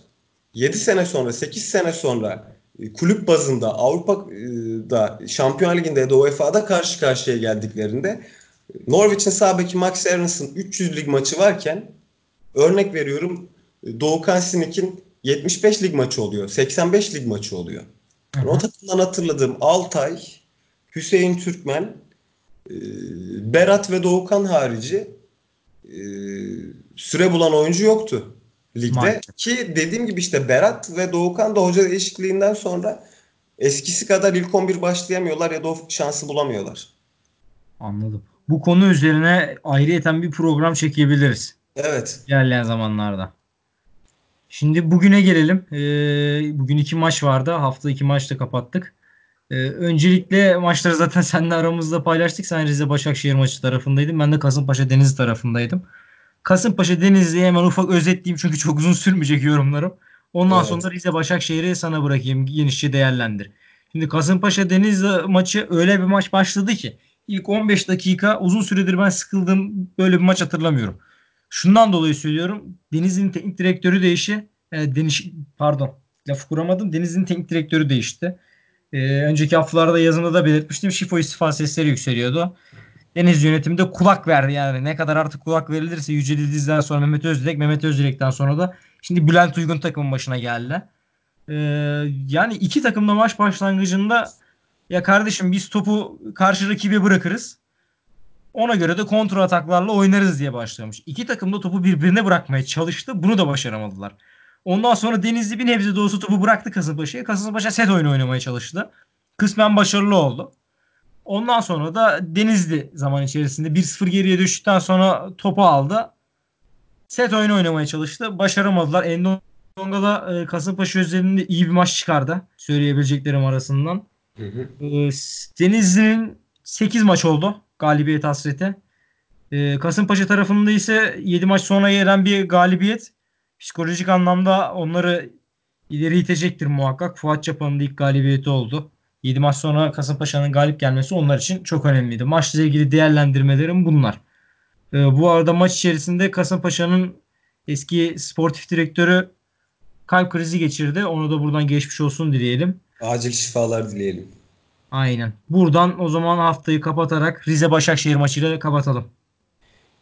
7 sene sonra, 8 sene sonra e, kulüp bazında Avrupa'da Şampiyon Ligi'nde ya da UEFA'da karşı karşıya geldiklerinde Norwich'in sağ beki Max Aarons'ın 300 lig maçı varken örnek veriyorum Doğukan Sinik'in 75 lig maçı oluyor. 85 lig maçı oluyor. Hı. O takımdan hatırladığım Altay, Hüseyin Türkmen, e, Berat ve Doğukan harici e, süre bulan oyuncu yoktu ligde. Maalesef. Ki dediğim gibi işte Berat ve Doğukan da hoca değişikliğinden sonra eskisi kadar ilk 11 başlayamıyorlar ya da o şansı bulamıyorlar. Anladım. Bu konu üzerine ayrıyeten bir program çekebiliriz Evet. ilerleyen zamanlarda. Şimdi bugüne gelelim. Ee, bugün iki maç vardı. Hafta iki maçta kapattık. Ee, öncelikle maçları zaten seninle aramızda paylaştık. Sen Rize Başakşehir maçı tarafındaydın. Ben de Kasımpaşa Denizli tarafındaydım. Kasımpaşa Denizli'yi hemen ufak özetleyeyim çünkü çok uzun sürmeyecek yorumlarım. Ondan Evet. sonra Rize Başakşehir'i sana bırakayım. Genişçe değerlendir. Şimdi Kasımpaşa Denizli maçı öyle bir maç başladı ki ilk 15 dakika uzun süredir ben sıkıldım. Böyle bir maç hatırlamıyorum. Şundan dolayı söylüyorum. Denizli'nin teknik direktörü değişi. E, Deniz, pardon lafı kuramadım. Denizli'nin teknik direktörü değişti. E, önceki haftalarda yazımda da belirtmiştim. Şifo istifa sesleri yükseliyordu. Deniz yönetiminde kulak verdi yani. Ne kadar artık kulak verilirse Yücel İldiz'den sonra Mehmet Özdilek, Mehmet Özdilek'ten sonra da şimdi Bülent Uygun takımın başına geldi. Ee, yani iki takım da maç başlangıcında ya kardeşim biz topu karşı rakibe bırakırız. Ona göre de kontra ataklarla oynarız diye başlamış. İki takım da topu birbirine bırakmaya çalıştı. Bunu da başaramadılar. Ondan sonra Denizli bir nebze de olsa topu bıraktı Kasımpaşa'ya. Kasımpaşa set oyunu oynamaya çalıştı. Kısmen başarılı oldu. Ondan sonra da Denizli zaman içerisinde 1-0 geriye düştükten sonra topu aldı. Set oyunu oynamaya çalıştı. Başaramadılar. Endonga da e, Kasımpaşa üzerinde iyi bir maç çıkardı. Söyleyebileceklerim arasından. Hı hı. E, Denizli'nin 8 maç oldu. Galibiyet hasreti. E, Kasımpaşa tarafında ise 7 maç sonra gelen bir galibiyet. Psikolojik anlamda onları ileri itecektir muhakkak. Fuat Çapa'nın ilk galibiyeti oldu. 7 maç sonra Kasımpaşa'nın galip gelmesi onlar için çok önemliydi. Maçla ilgili değerlendirmelerim bunlar. Ee, bu arada maç içerisinde Kasımpaşa'nın eski sportif direktörü kalp krizi geçirdi. Onu da buradan geçmiş olsun dileyelim. Acil şifalar dileyelim. Aynen. Buradan o zaman haftayı kapatarak Rize Başakşehir maçıyla kapatalım.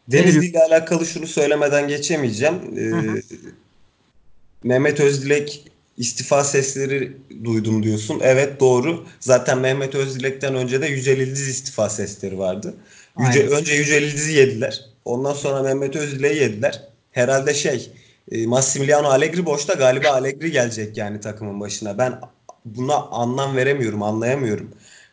Denizli ile alakalı şunu söylemeden geçemeyeceğim. Ee, Hı hı. Mehmet Özdilek istifa sesleri duydum diyorsun. Evet doğru. Zaten Mehmet Özdilek'ten önce de Yücel İldiz istifa sesleri vardı. Yüce, Aynen. önce Yücel İldiz'i yediler. Ondan sonra Mehmet Özdilek'i yediler. Herhalde şey e, Massimiliano Allegri boşta galiba Allegri gelecek yani takımın başına. Ben buna anlam veremiyorum, anlayamıyorum.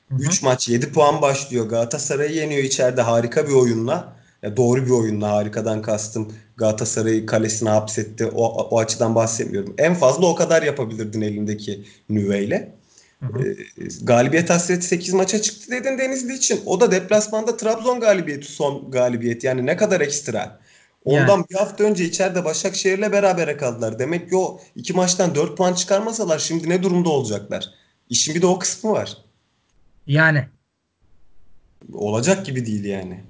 Hı hı. 3 maç 7 puan başlıyor. Galatasaray'ı yeniyor içeride harika bir oyunla. Ya doğru bir oyunla harikadan kastım. Galatasaray'ı kalesine hapsetti. O, o açıdan bahsetmiyorum. En fazla o kadar yapabilirdin elindeki nüveyle. Ee, galibiyet hasreti 8 maça çıktı dedin Denizli için. O da deplasmanda Trabzon galibiyeti son galibiyet. Yani ne kadar ekstra. Ondan Yani. bir hafta önce içeride Başakşehir'le berabere kaldılar. Demek ki o iki maçtan 4 puan çıkarmasalar şimdi ne durumda olacaklar? İşin bir de o kısmı var. Yani Olacak gibi değil yani.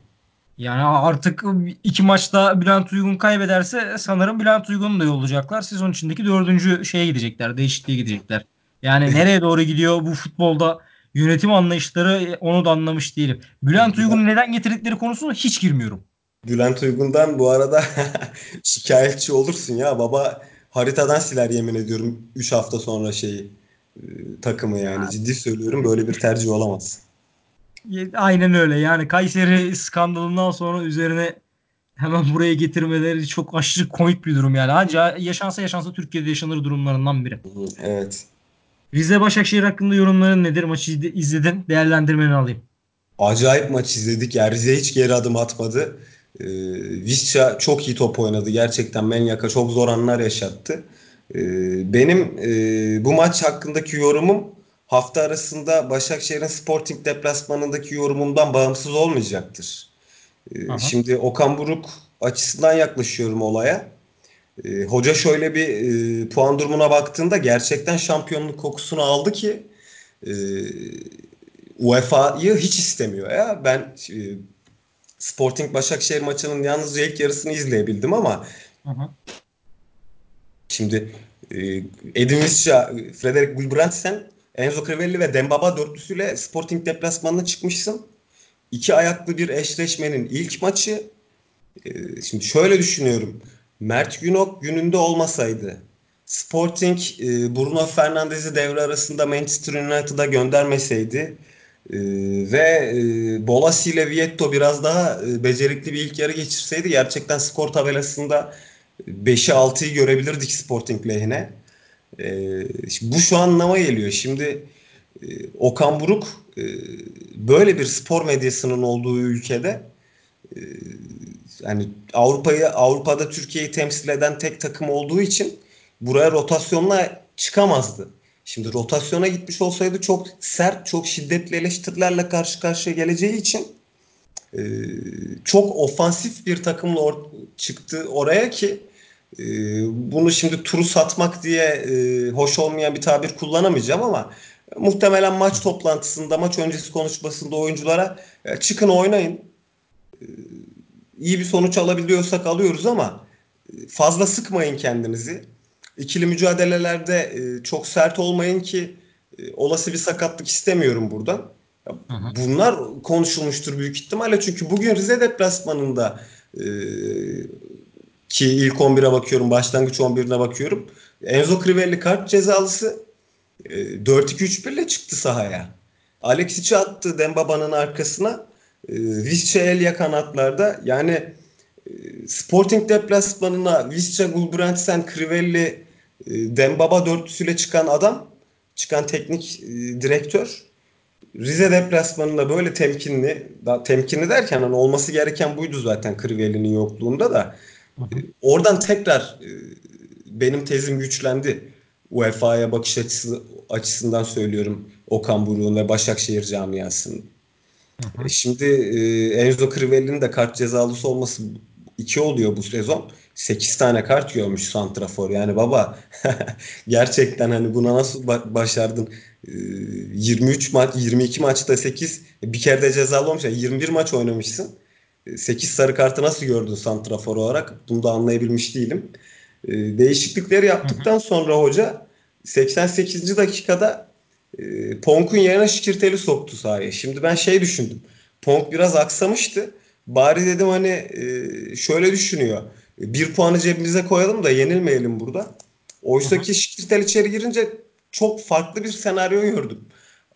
yani artık iki maçta Bülent Uygun kaybederse sanırım Bülent Uygun'u da yollayacaklar. Sezon içindeki dördüncü şeye gidecekler. Değişikliğe gidecekler. Yani nereye doğru gidiyor bu futbolda yönetim anlayışları onu da anlamış değilim. Bülent, Uygun'u neden getirdikleri konusuna hiç girmiyorum. Bülent Uygun'dan bu arada şikayetçi olursun ya. Baba haritadan siler yemin ediyorum 3 hafta sonra şeyi e, takımı yani. Ciddi söylüyorum böyle bir tercih olamaz. Aynen öyle. Yani Kayseri skandalından sonra üzerine hemen buraya getirmeleri çok aşırı komik bir durum yani. Anca yaşansa yaşansa Türkiye'de yaşanır durumlarından biri. Evet. Rize Başakşehir hakkında yorumların nedir? Maçı izle- izledin. Değerlendirmeni alayım. Acayip maç izledik. Yani Rize hiç geri adım atmadı. Ee, Visca çok iyi top oynadı. Gerçekten Menyak'a çok zor anlar yaşattı. Ee, benim e, bu maç hakkındaki yorumum hafta arasında Başakşehir'in Sporting deplasmanındaki yorumumdan bağımsız olmayacaktır. Aha. şimdi Okan Buruk açısından yaklaşıyorum olaya. Hoca şöyle bir e, puan durumuna baktığında gerçekten şampiyonluk kokusunu aldı ki e, UEFA'yı hiç istemiyor ya. Ben e, Sporting Başakşehir maçının yalnızca ilk yarısını izleyebildim ama Aha. şimdi e, Edin Visca, Frederick Gulbrandsen, Enzo Crivelli ve Dembaba dörtlüsüyle Sporting deplasmanına çıkmışsın. İki ayaklı bir eşleşmenin ilk maçı. E, şimdi şöyle düşünüyorum. Mert Günok gününde olmasaydı Sporting e, Bruno Fernandes'i devre arasında Manchester United'a göndermeseydi e, ve e, Bolasi ile Vietto biraz daha e, becerikli bir ilk yarı geçirseydi gerçekten skor tabelasında 5'i 6'yı görebilirdik Sporting lehine. E, bu şu anlama geliyor. Şimdi e, Okan Buruk e, böyle bir spor medyasının olduğu ülkede e, yani Avrupa'yı Avrupa'da Türkiye'yi temsil eden tek takım olduğu için buraya rotasyonla çıkamazdı. Şimdi rotasyona gitmiş olsaydı çok sert, çok şiddetli eleştirilerle karşı karşıya geleceği için e, çok ofansif bir takımla or- çıktı oraya ki e, bunu şimdi turu satmak diye e, hoş olmayan bir tabir kullanamayacağım ama muhtemelen maç toplantısında, maç öncesi konuşmasında oyunculara "Ya çıkın oynayın iyi bir sonuç alabiliyorsak alıyoruz ama e, fazla sıkmayın kendinizi. İkili mücadelelerde e, çok sert olmayın ki e, olası bir sakatlık istemiyorum buradan. Bunlar konuşulmuştur büyük ihtimalle çünkü bugün Rize deplasmanında e, ki ilk 11'e bakıyorum, başlangıç 11'ine bakıyorum. Enzo Crivelli kart cezalısı e, 4-2-3-1 ile çıktı sahaya. Alexic'i attı Dembaba'nın arkasına. E, Visca Elia kanatlarda. Yani e, Sporting deplasmanına Visca, Gulbrandsen, Crivelli, Dembaba dörtlüsüyle çıkan adam, çıkan teknik e, direktör Rize deplasmanında böyle temkinli, da, temkinli derken hani olması gereken buydu zaten Crivelli'nin yokluğunda da Aha. oradan tekrar e, benim tezim güçlendi. UEFA'ya bakış açısı açısından söylüyorum Okan Buruk'un ve Başakşehir camiasının. Şimdi e, Enzo Crivelli'nin de kart cezalısı olması iki oluyor bu sezon. 8 tane kart görmüş santrafor. Yani baba gerçekten hani buna nasıl ba- başardın? E, 23 maç 22 maçta 8 bir kere de cezalı olmuş. Yani 21 maç oynamışsın. 8 sarı kartı nasıl gördün santrafor olarak? Bunu da anlayabilmiş değilim. E, değişiklikleri yaptıktan sonra hoca 88. dakikada e, Ponk'un yerine Şikirtel'i soktu sahaya. Şimdi ben şey düşündüm. Ponk biraz aksamıştı. Bari dedim hani e, şöyle düşünüyor. Bir puanı cebimize koyalım da yenilmeyelim burada. Oysa Aha. ki Şikirtel içeri girince çok farklı bir senaryo gördüm.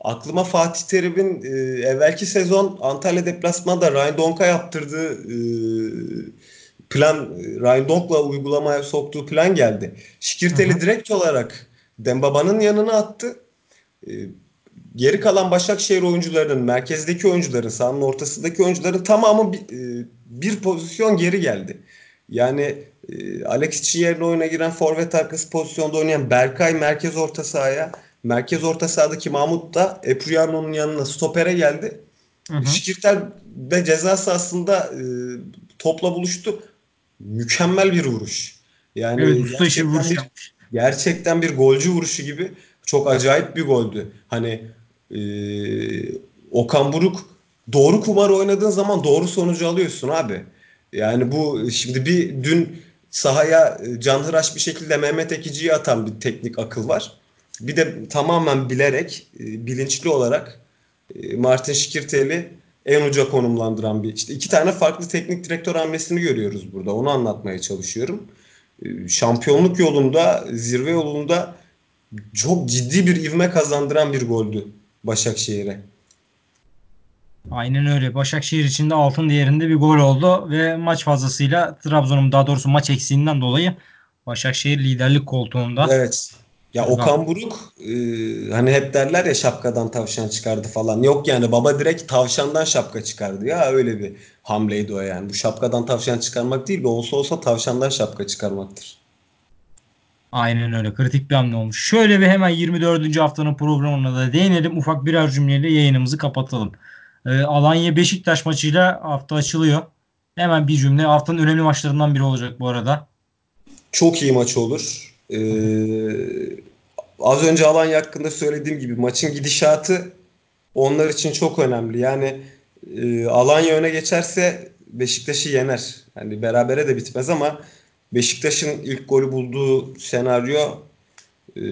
Aklıma Fatih Terim'in e, evvelki sezon Antalya deplasmanında Ryan Donk'a yaptırdığı e, plan, Ryan Donk'la uygulamaya soktuğu plan geldi. Şikirtel'i direkt olarak Dembaba'nın yanına attı. E, geri kalan Başakşehir oyuncularının, merkezdeki oyuncuların, sahanın ortasındaki oyuncuların tamamı bir, e, bir pozisyon geri geldi. Yani e, Alex için yerine oyuna giren forvet arkası pozisyonda oynayan Berkay merkez orta sahaya, merkez orta sahadaki Mahmut da Epuriano'nun yanına stopere geldi. Aha. Şikirtel de ceza sahasında e, topla buluştu. Mükemmel bir vuruş. Evet Yani usta işi bir gerçekten vuruş bir gerçekten bir golcü vuruşu gibi çok acayip bir goldü. Hani e, Okan Buruk doğru kumar oynadığın zaman doğru sonucu alıyorsun abi. Yani bu şimdi bir dün sahaya e, canhıraş bir şekilde Mehmet Ekici'yi atan bir teknik akıl var. Bir de tamamen bilerek, e, bilinçli olarak e, Martin Şikirtel'i en uca konumlandıran bir işte iki tane farklı teknik direktör hamlesini görüyoruz burada. Onu anlatmaya çalışıyorum. Şampiyonluk yolunda, zirve yolunda çok ciddi bir ivme kazandıran bir goldü Başakşehir'e. Aynen öyle. Başakşehir için de altın değerinde bir gol oldu ve maç fazlasıyla Trabzon'un daha doğrusu maç eksiğinden dolayı Başakşehir liderlik koltuğunda. Evet. Ya Okan Buruk e, hani hep derler ya şapkadan tavşan çıkardı falan. Yok yani baba direkt tavşandan şapka çıkardı ya öyle bir hamleydi o yani. Bu şapkadan tavşan çıkarmak değil de olsa olsa tavşandan şapka çıkarmaktır. Aynen öyle. Kritik bir hamle olmuş. Şöyle bir hemen 24. haftanın programına da değinelim. Ufak birer cümleyle yayınımızı kapatalım. Ee, Alanya Beşiktaş maçıyla hafta açılıyor. Hemen bir cümle. Haftanın önemli maçlarından biri olacak bu arada. Çok iyi maç olur. Ee, az önce Alanya hakkında söylediğim gibi maçın gidişatı onlar için çok önemli. Yani e, Alanya öne geçerse Beşiktaş'ı yener. Yani berabere de bitmez ama Beşiktaş'ın ilk golü bulduğu senaryo e,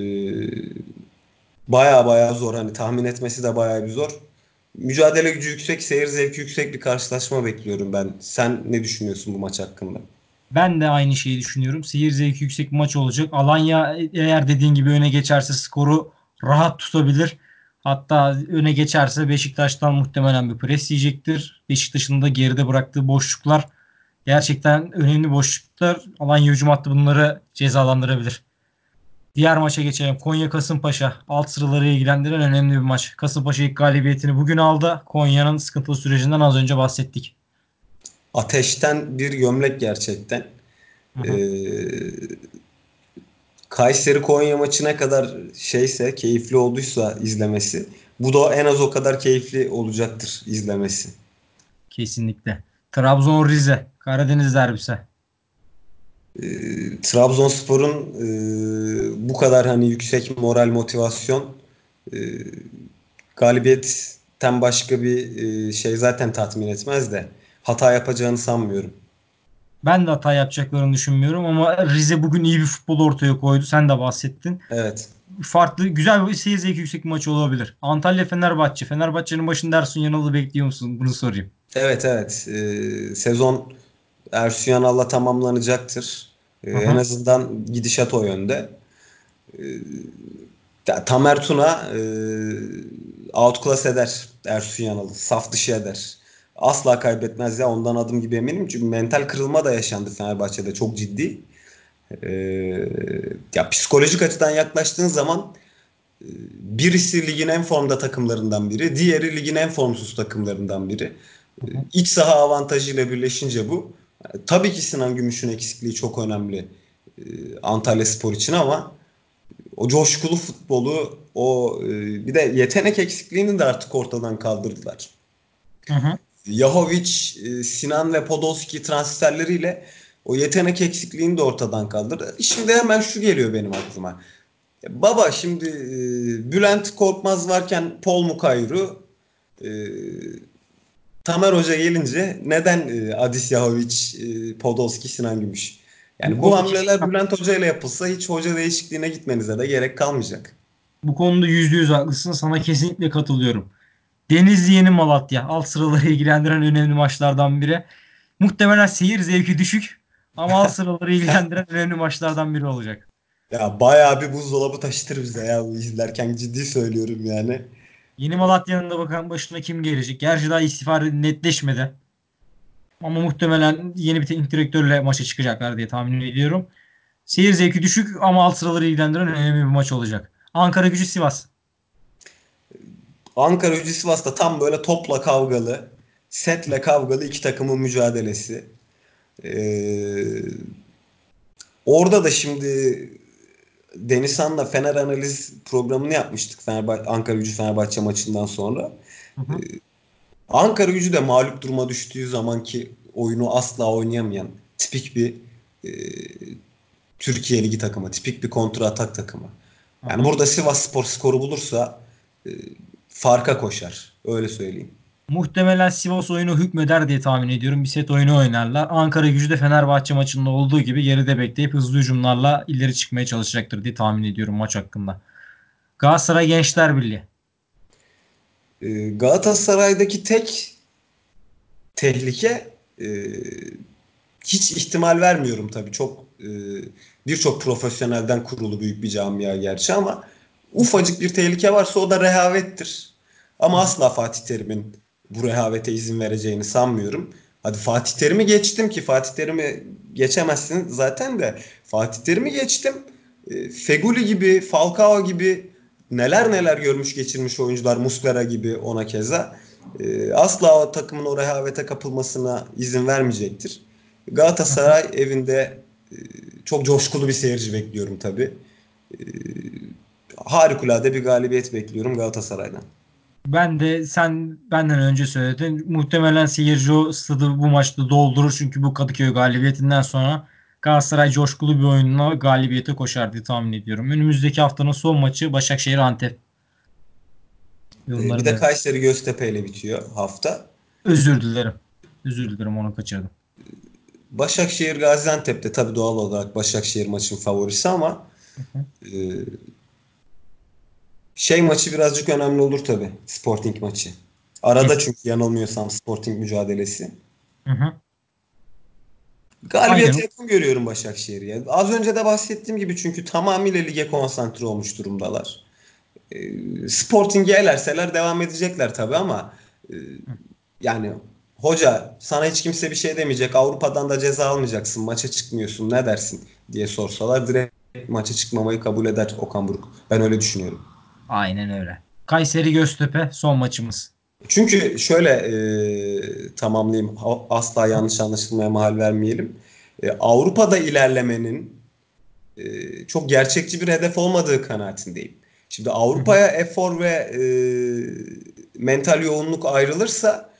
baya baya zor. Hani tahmin etmesi de baya bir zor. Mücadele gücü yüksek, seyir zevki yüksek bir karşılaşma bekliyorum ben. Sen ne düşünüyorsun bu maç hakkında? Ben de aynı şeyi düşünüyorum. Seyir zevki yüksek bir maç olacak. Alanya eğer dediğin gibi öne geçerse skoru rahat tutabilir. Hatta öne geçerse Beşiktaş'tan muhtemelen bir pres yiyecektir. Beşiktaş'ın da geride bıraktığı boşluklar gerçekten önemli boşluklar. Alanya hücum hattı bunları cezalandırabilir. Diğer maça geçelim. Konya Kasımpaşa. Alt sıraları ilgilendiren önemli bir maç. Kasımpaşa ilk galibiyetini bugün aldı. Konya'nın sıkıntılı sürecinden az önce bahsettik. Ateşten bir gömlek gerçekten. Ee, Kayseri Konya maçı ne kadar şeyse, keyifli olduysa izlemesi, bu da en az o kadar keyifli olacaktır izlemesi. Kesinlikle. Trabzon Rize, Karadeniz derbisi. E, Trabzonspor'un e, bu kadar hani yüksek moral motivasyon e, galibiyetten başka bir e, şey zaten tatmin etmez de hata yapacağını sanmıyorum. Ben de hata yapacaklarını düşünmüyorum ama Rize bugün iyi bir futbol ortaya koydu. Sen de bahsettin. Evet. Farklı, güzel bir seyir zevki yüksek bir maç olabilir. Antalya Fenerbahçe. Fenerbahçe'nin başında Ersun Yanal'ı bekliyor musun? Bunu sorayım. Evet evet. Ee, sezon Ersun Yanal'la tamamlanacaktır. Ee, en azından gidişat o yönde. Ee, Tamer Tuna e, outclass eder Ersun Yanal'ı. Saf dışı eder. Asla kaybetmez ya ondan adım gibi eminim. Çünkü mental kırılma da yaşandı Fenerbahçe'de çok ciddi. Ee, ya psikolojik açıdan yaklaştığın zaman e, birisi ligin en formda takımlarından biri, diğeri ligin en formsuz takımlarından biri. Hı hı. İç saha avantajıyla birleşince bu. Tabii ki Sinan Gümüş'ün eksikliği çok önemli e, Antalya Spor için ama o coşkulu futbolu, o e, bir de yetenek eksikliğini de artık ortadan kaldırdılar. Hı hı. Yahovic, e, Sinan ve Podolski transferleriyle o yetenek eksikliğini de ortadan kaldırdı. Şimdi hemen şu geliyor benim aklıma. Baba şimdi Bülent Korkmaz varken Paul Mukayru Tamer Hoca gelince neden e, Adis Yahovic, e, Podolski, Sinan Gümüş? Yani bu, bu hamleler Bülent Hoca ile yapılsa hiç hoca değişikliğine gitmenize de gerek kalmayacak. Bu konuda yüzde yüz haklısın. Sana kesinlikle katılıyorum. Denizli Yeni Malatya. Alt sıraları ilgilendiren önemli maçlardan biri. Muhtemelen seyir zevki düşük ama alt sıraları ilgilendiren önemli maçlardan biri olacak. Ya bayağı bir buzdolabı taşıtır bize ya bu izlerken ciddi söylüyorum yani. Yeni Malatya'nın da bakan başına kim gelecek? Gerçi daha istifa netleşmedi. Ama muhtemelen yeni bir teknik direktörle maça çıkacaklar diye tahmin ediyorum. Seyir zevki düşük ama alt sıraları ilgilendiren önemli bir maç olacak. Ankara gücü Sivas. Ankara gücü Sivas'ta tam böyle topla kavgalı, setle kavgalı iki takımın mücadelesi. Ee, orada da şimdi Denizhan'la Fener analiz programını yapmıştık Fenerbahçe, Ankara Gücü Fenerbahçe maçından sonra. Hı hı. Ee, Ankara Gücü de mağlup duruma düştüğü zamanki oyunu asla oynayamayan tipik bir e, Türkiye Ligi takımı, tipik bir kontra atak takımı. Yani hı hı. burada Sivas Spor skoru bulursa e, farka koşar. Öyle söyleyeyim. Muhtemelen Sivas oyunu hükmeder diye tahmin ediyorum. Bir set oyunu oynarlar. Ankara gücü de Fenerbahçe maçında olduğu gibi geride bekleyip hızlı hücumlarla ileri çıkmaya çalışacaktır diye tahmin ediyorum maç hakkında. Galatasaray Gençler Birliği. Ee, Galatasaray'daki tek tehlike e, hiç ihtimal vermiyorum tabii. Çok e, birçok profesyonelden kurulu büyük bir camia gerçi ama ufacık bir tehlike varsa o da rehavettir. Ama asla Fatih Terim'in bu rehavete izin vereceğini sanmıyorum. Hadi Fatih Terim'i geçtim ki Fatih Terim'i geçemezsin zaten de Fatih Terim'i geçtim. E, Feguli gibi, Falcao gibi neler neler görmüş geçirmiş oyuncular Muslera gibi ona keza. E, asla o takımın o rehavete kapılmasına izin vermeyecektir. Galatasaray evinde e, çok coşkulu bir seyirci bekliyorum tabii. Harikulade bir galibiyet bekliyorum Galatasaray'dan. Ben de sen benden önce söyledin. Muhtemelen seyirci o stadı bu maçta doldurur. Çünkü bu Kadıköy galibiyetinden sonra Galatasaray coşkulu bir oyunla galibiyete koşar diye tahmin ediyorum. Önümüzdeki haftanın son maçı Başakşehir Antep. E, Yorumlarım bir de evet. Kayseri Göztepe ile bitiyor hafta. Özür dilerim. Özür dilerim onu kaçırdım. Başakşehir Gaziantep'te tabii doğal olarak Başakşehir maçın favorisi ama e, şey maçı birazcık önemli olur tabii. Sporting maçı. Arada çünkü yanılmıyorsam Sporting mücadelesi. Hı hı. Galibiyete yakın görüyorum Başakşehir'i. ya. Az önce de bahsettiğim gibi çünkü tamamıyla lige konsantre olmuş durumdalar. E, Sporting'i elerseler devam edecekler tabii ama e, yani hoca sana hiç kimse bir şey demeyecek. Avrupa'dan da ceza almayacaksın. Maça çıkmıyorsun. Ne dersin diye sorsalar direkt maça çıkmamayı kabul eder Okan Buruk. Ben öyle düşünüyorum. Aynen öyle. Kayseri Göztepe son maçımız. Çünkü şöyle e, tamamlayayım. Asla yanlış anlaşılmaya mahal vermeyelim. E, Avrupa'da ilerlemenin e, çok gerçekçi bir hedef olmadığı kanaatindeyim. Şimdi Avrupa'ya efor ve e, mental yoğunluk ayrılırsa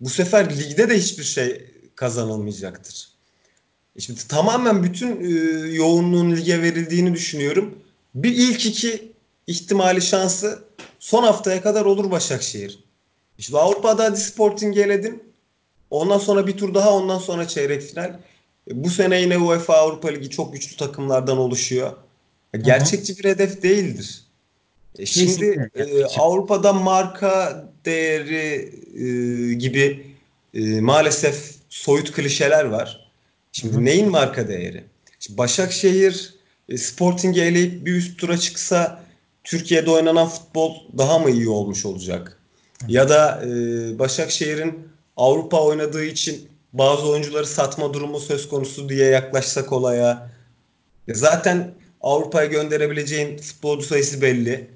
bu sefer ligde de hiçbir şey kazanılmayacaktır. E Şimdi tamamen bütün e, yoğunluğun lige verildiğini düşünüyorum. Bir ilk iki ihtimali şansı son haftaya kadar olur Başakşehir. İşte Avrupa'da hadi Sporting'i eledin. Ondan sonra bir tur daha ondan sonra çeyrek final. E, Bu sene yine UEFA Avrupa Ligi çok güçlü takımlardan oluşuyor. E. Gerçekçi bir hedef değildir. E, Şimdi Kesinlikle. e, Avrupa'da marka değeri e, gibi e, maalesef soyut klişeler var. Şimdi hı. neyin marka değeri? Şimdi Başakşehir e, Sporting'i eleyip bir üst tura çıksa Türkiye'de oynanan futbol daha mı iyi olmuş olacak? Ya da e, Başakşehir'in Avrupa oynadığı için bazı oyuncuları satma durumu söz konusu diye yaklaşsak olaya. Zaten Avrupa'ya gönderebileceğin futbolcu sayısı belli.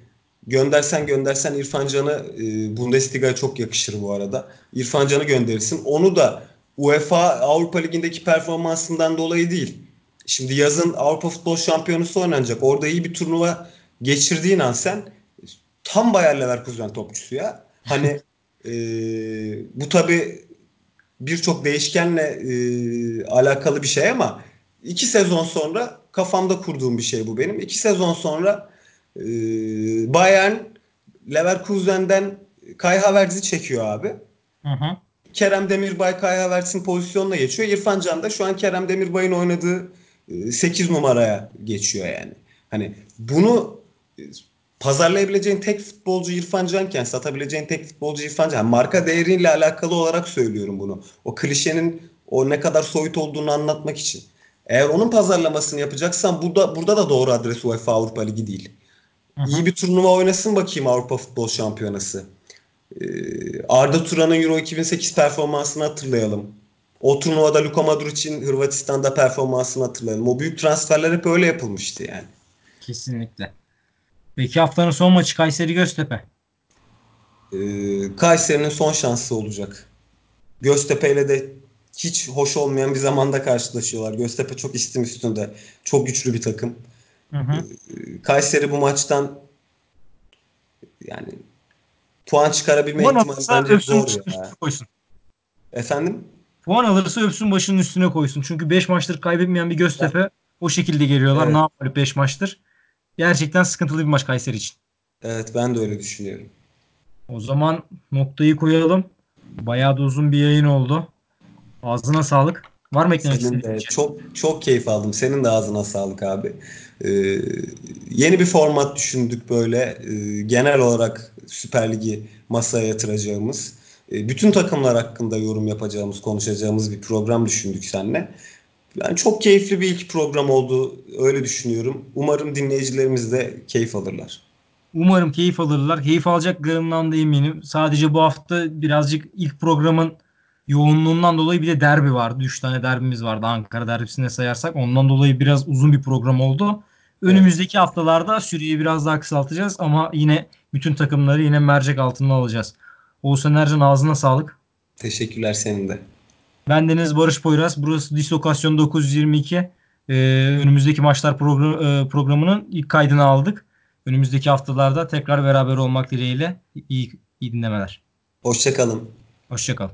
Göndersen göndersen İrfan Can'ı e, Bundesliga'ya çok yakışır bu arada. İrfan Can'ı gönderirsin. Onu da UEFA Avrupa Ligi'ndeki performansından dolayı değil. Şimdi yazın Avrupa Futbol Şampiyonası oynanacak. Orada iyi bir turnuva geçirdiğin an sen tam Bayer Leverkusen topçusu ya. Hani e, bu tabii birçok değişkenle e, alakalı bir şey ama iki sezon sonra kafamda kurduğum bir şey bu benim. İki sezon sonra e, Bayern Leverkusen'den Kai Havertz'i çekiyor abi. Hı hı. Kerem Demirbay Kai Havertz'in pozisyonuna geçiyor. İrfan Can da şu an Kerem Demirbay'ın oynadığı e, 8 numaraya geçiyor yani. Hani bunu e, pazarlayabileceğin tek futbolcu İrfan Canken satabileceğin tek futbolcu İrfan Can. Marka değeriyle alakalı olarak söylüyorum bunu. O klişenin o ne kadar soyut olduğunu anlatmak için. Eğer onun pazarlamasını yapacaksan burada burada da doğru adres UEFA Avrupa Ligi değil. Hı hı. İyi bir turnuva oynasın bakayım Avrupa Futbol Şampiyonası. Ee, Arda Turan'ın Euro 2008 performansını hatırlayalım. O turnuvada Luka Modric'in Hırvatistan'da performansını hatırlayalım. O büyük transferler hep öyle yapılmıştı yani. Kesinlikle. Peki haftanın son maçı Kayseri Göztepe. Ee, Kayseri'nin son şansı olacak. Göztepe ile de hiç hoş olmayan bir zamanda karşılaşıyorlar. Göztepe çok istim üstünde. Çok güçlü bir takım. Hı hı. Ee, Kayseri bu maçtan yani puan çıkarabilme Puan ihtimali bence öpsün zor ya. koysun. Efendim? Puan alırsa öpsün başının üstüne koysun. Çünkü 5 maçtır kaybetmeyen bir Göztepe o şekilde geliyorlar. Ne Evet, yapıyor 5 maçtır? Gerçekten sıkıntılı bir maç Kayseri için. evet ben de öyle düşünüyorum. O zaman noktayı koyalım. Bayağı da uzun bir yayın oldu. Ağzına sağlık. Var mı eklemek Senin de şey? çok çok keyif aldım. Senin de ağzına sağlık abi. Ee, yeni bir format düşündük böyle. Ee, genel olarak Süper Lig'i masaya yatıracağımız, e, bütün takımlar hakkında yorum yapacağımız, konuşacağımız bir program düşündük seninle. Yani çok keyifli bir ilk program oldu. Öyle düşünüyorum. Umarım dinleyicilerimiz de keyif alırlar. Umarım keyif alırlar. Keyif alacaklarından da eminim. Sadece bu hafta birazcık ilk programın yoğunluğundan dolayı bir de derbi vardı. 3 tane derbimiz vardı Ankara derbisine sayarsak. Ondan dolayı biraz uzun bir program oldu. Evet. Önümüzdeki haftalarda süreyi biraz daha kısaltacağız ama yine bütün takımları yine mercek altına alacağız. Oğuzhan Ercan ağzına sağlık. Teşekkürler senin de. Ben Deniz Barış Poyraz. Burası Dislokasyon 922. Ee, önümüzdeki maçlar program, e, programının ilk kaydını aldık. Önümüzdeki haftalarda tekrar beraber olmak dileğiyle iyi, iyi dinlemeler. Hoşçakalın. Hoşçakalın.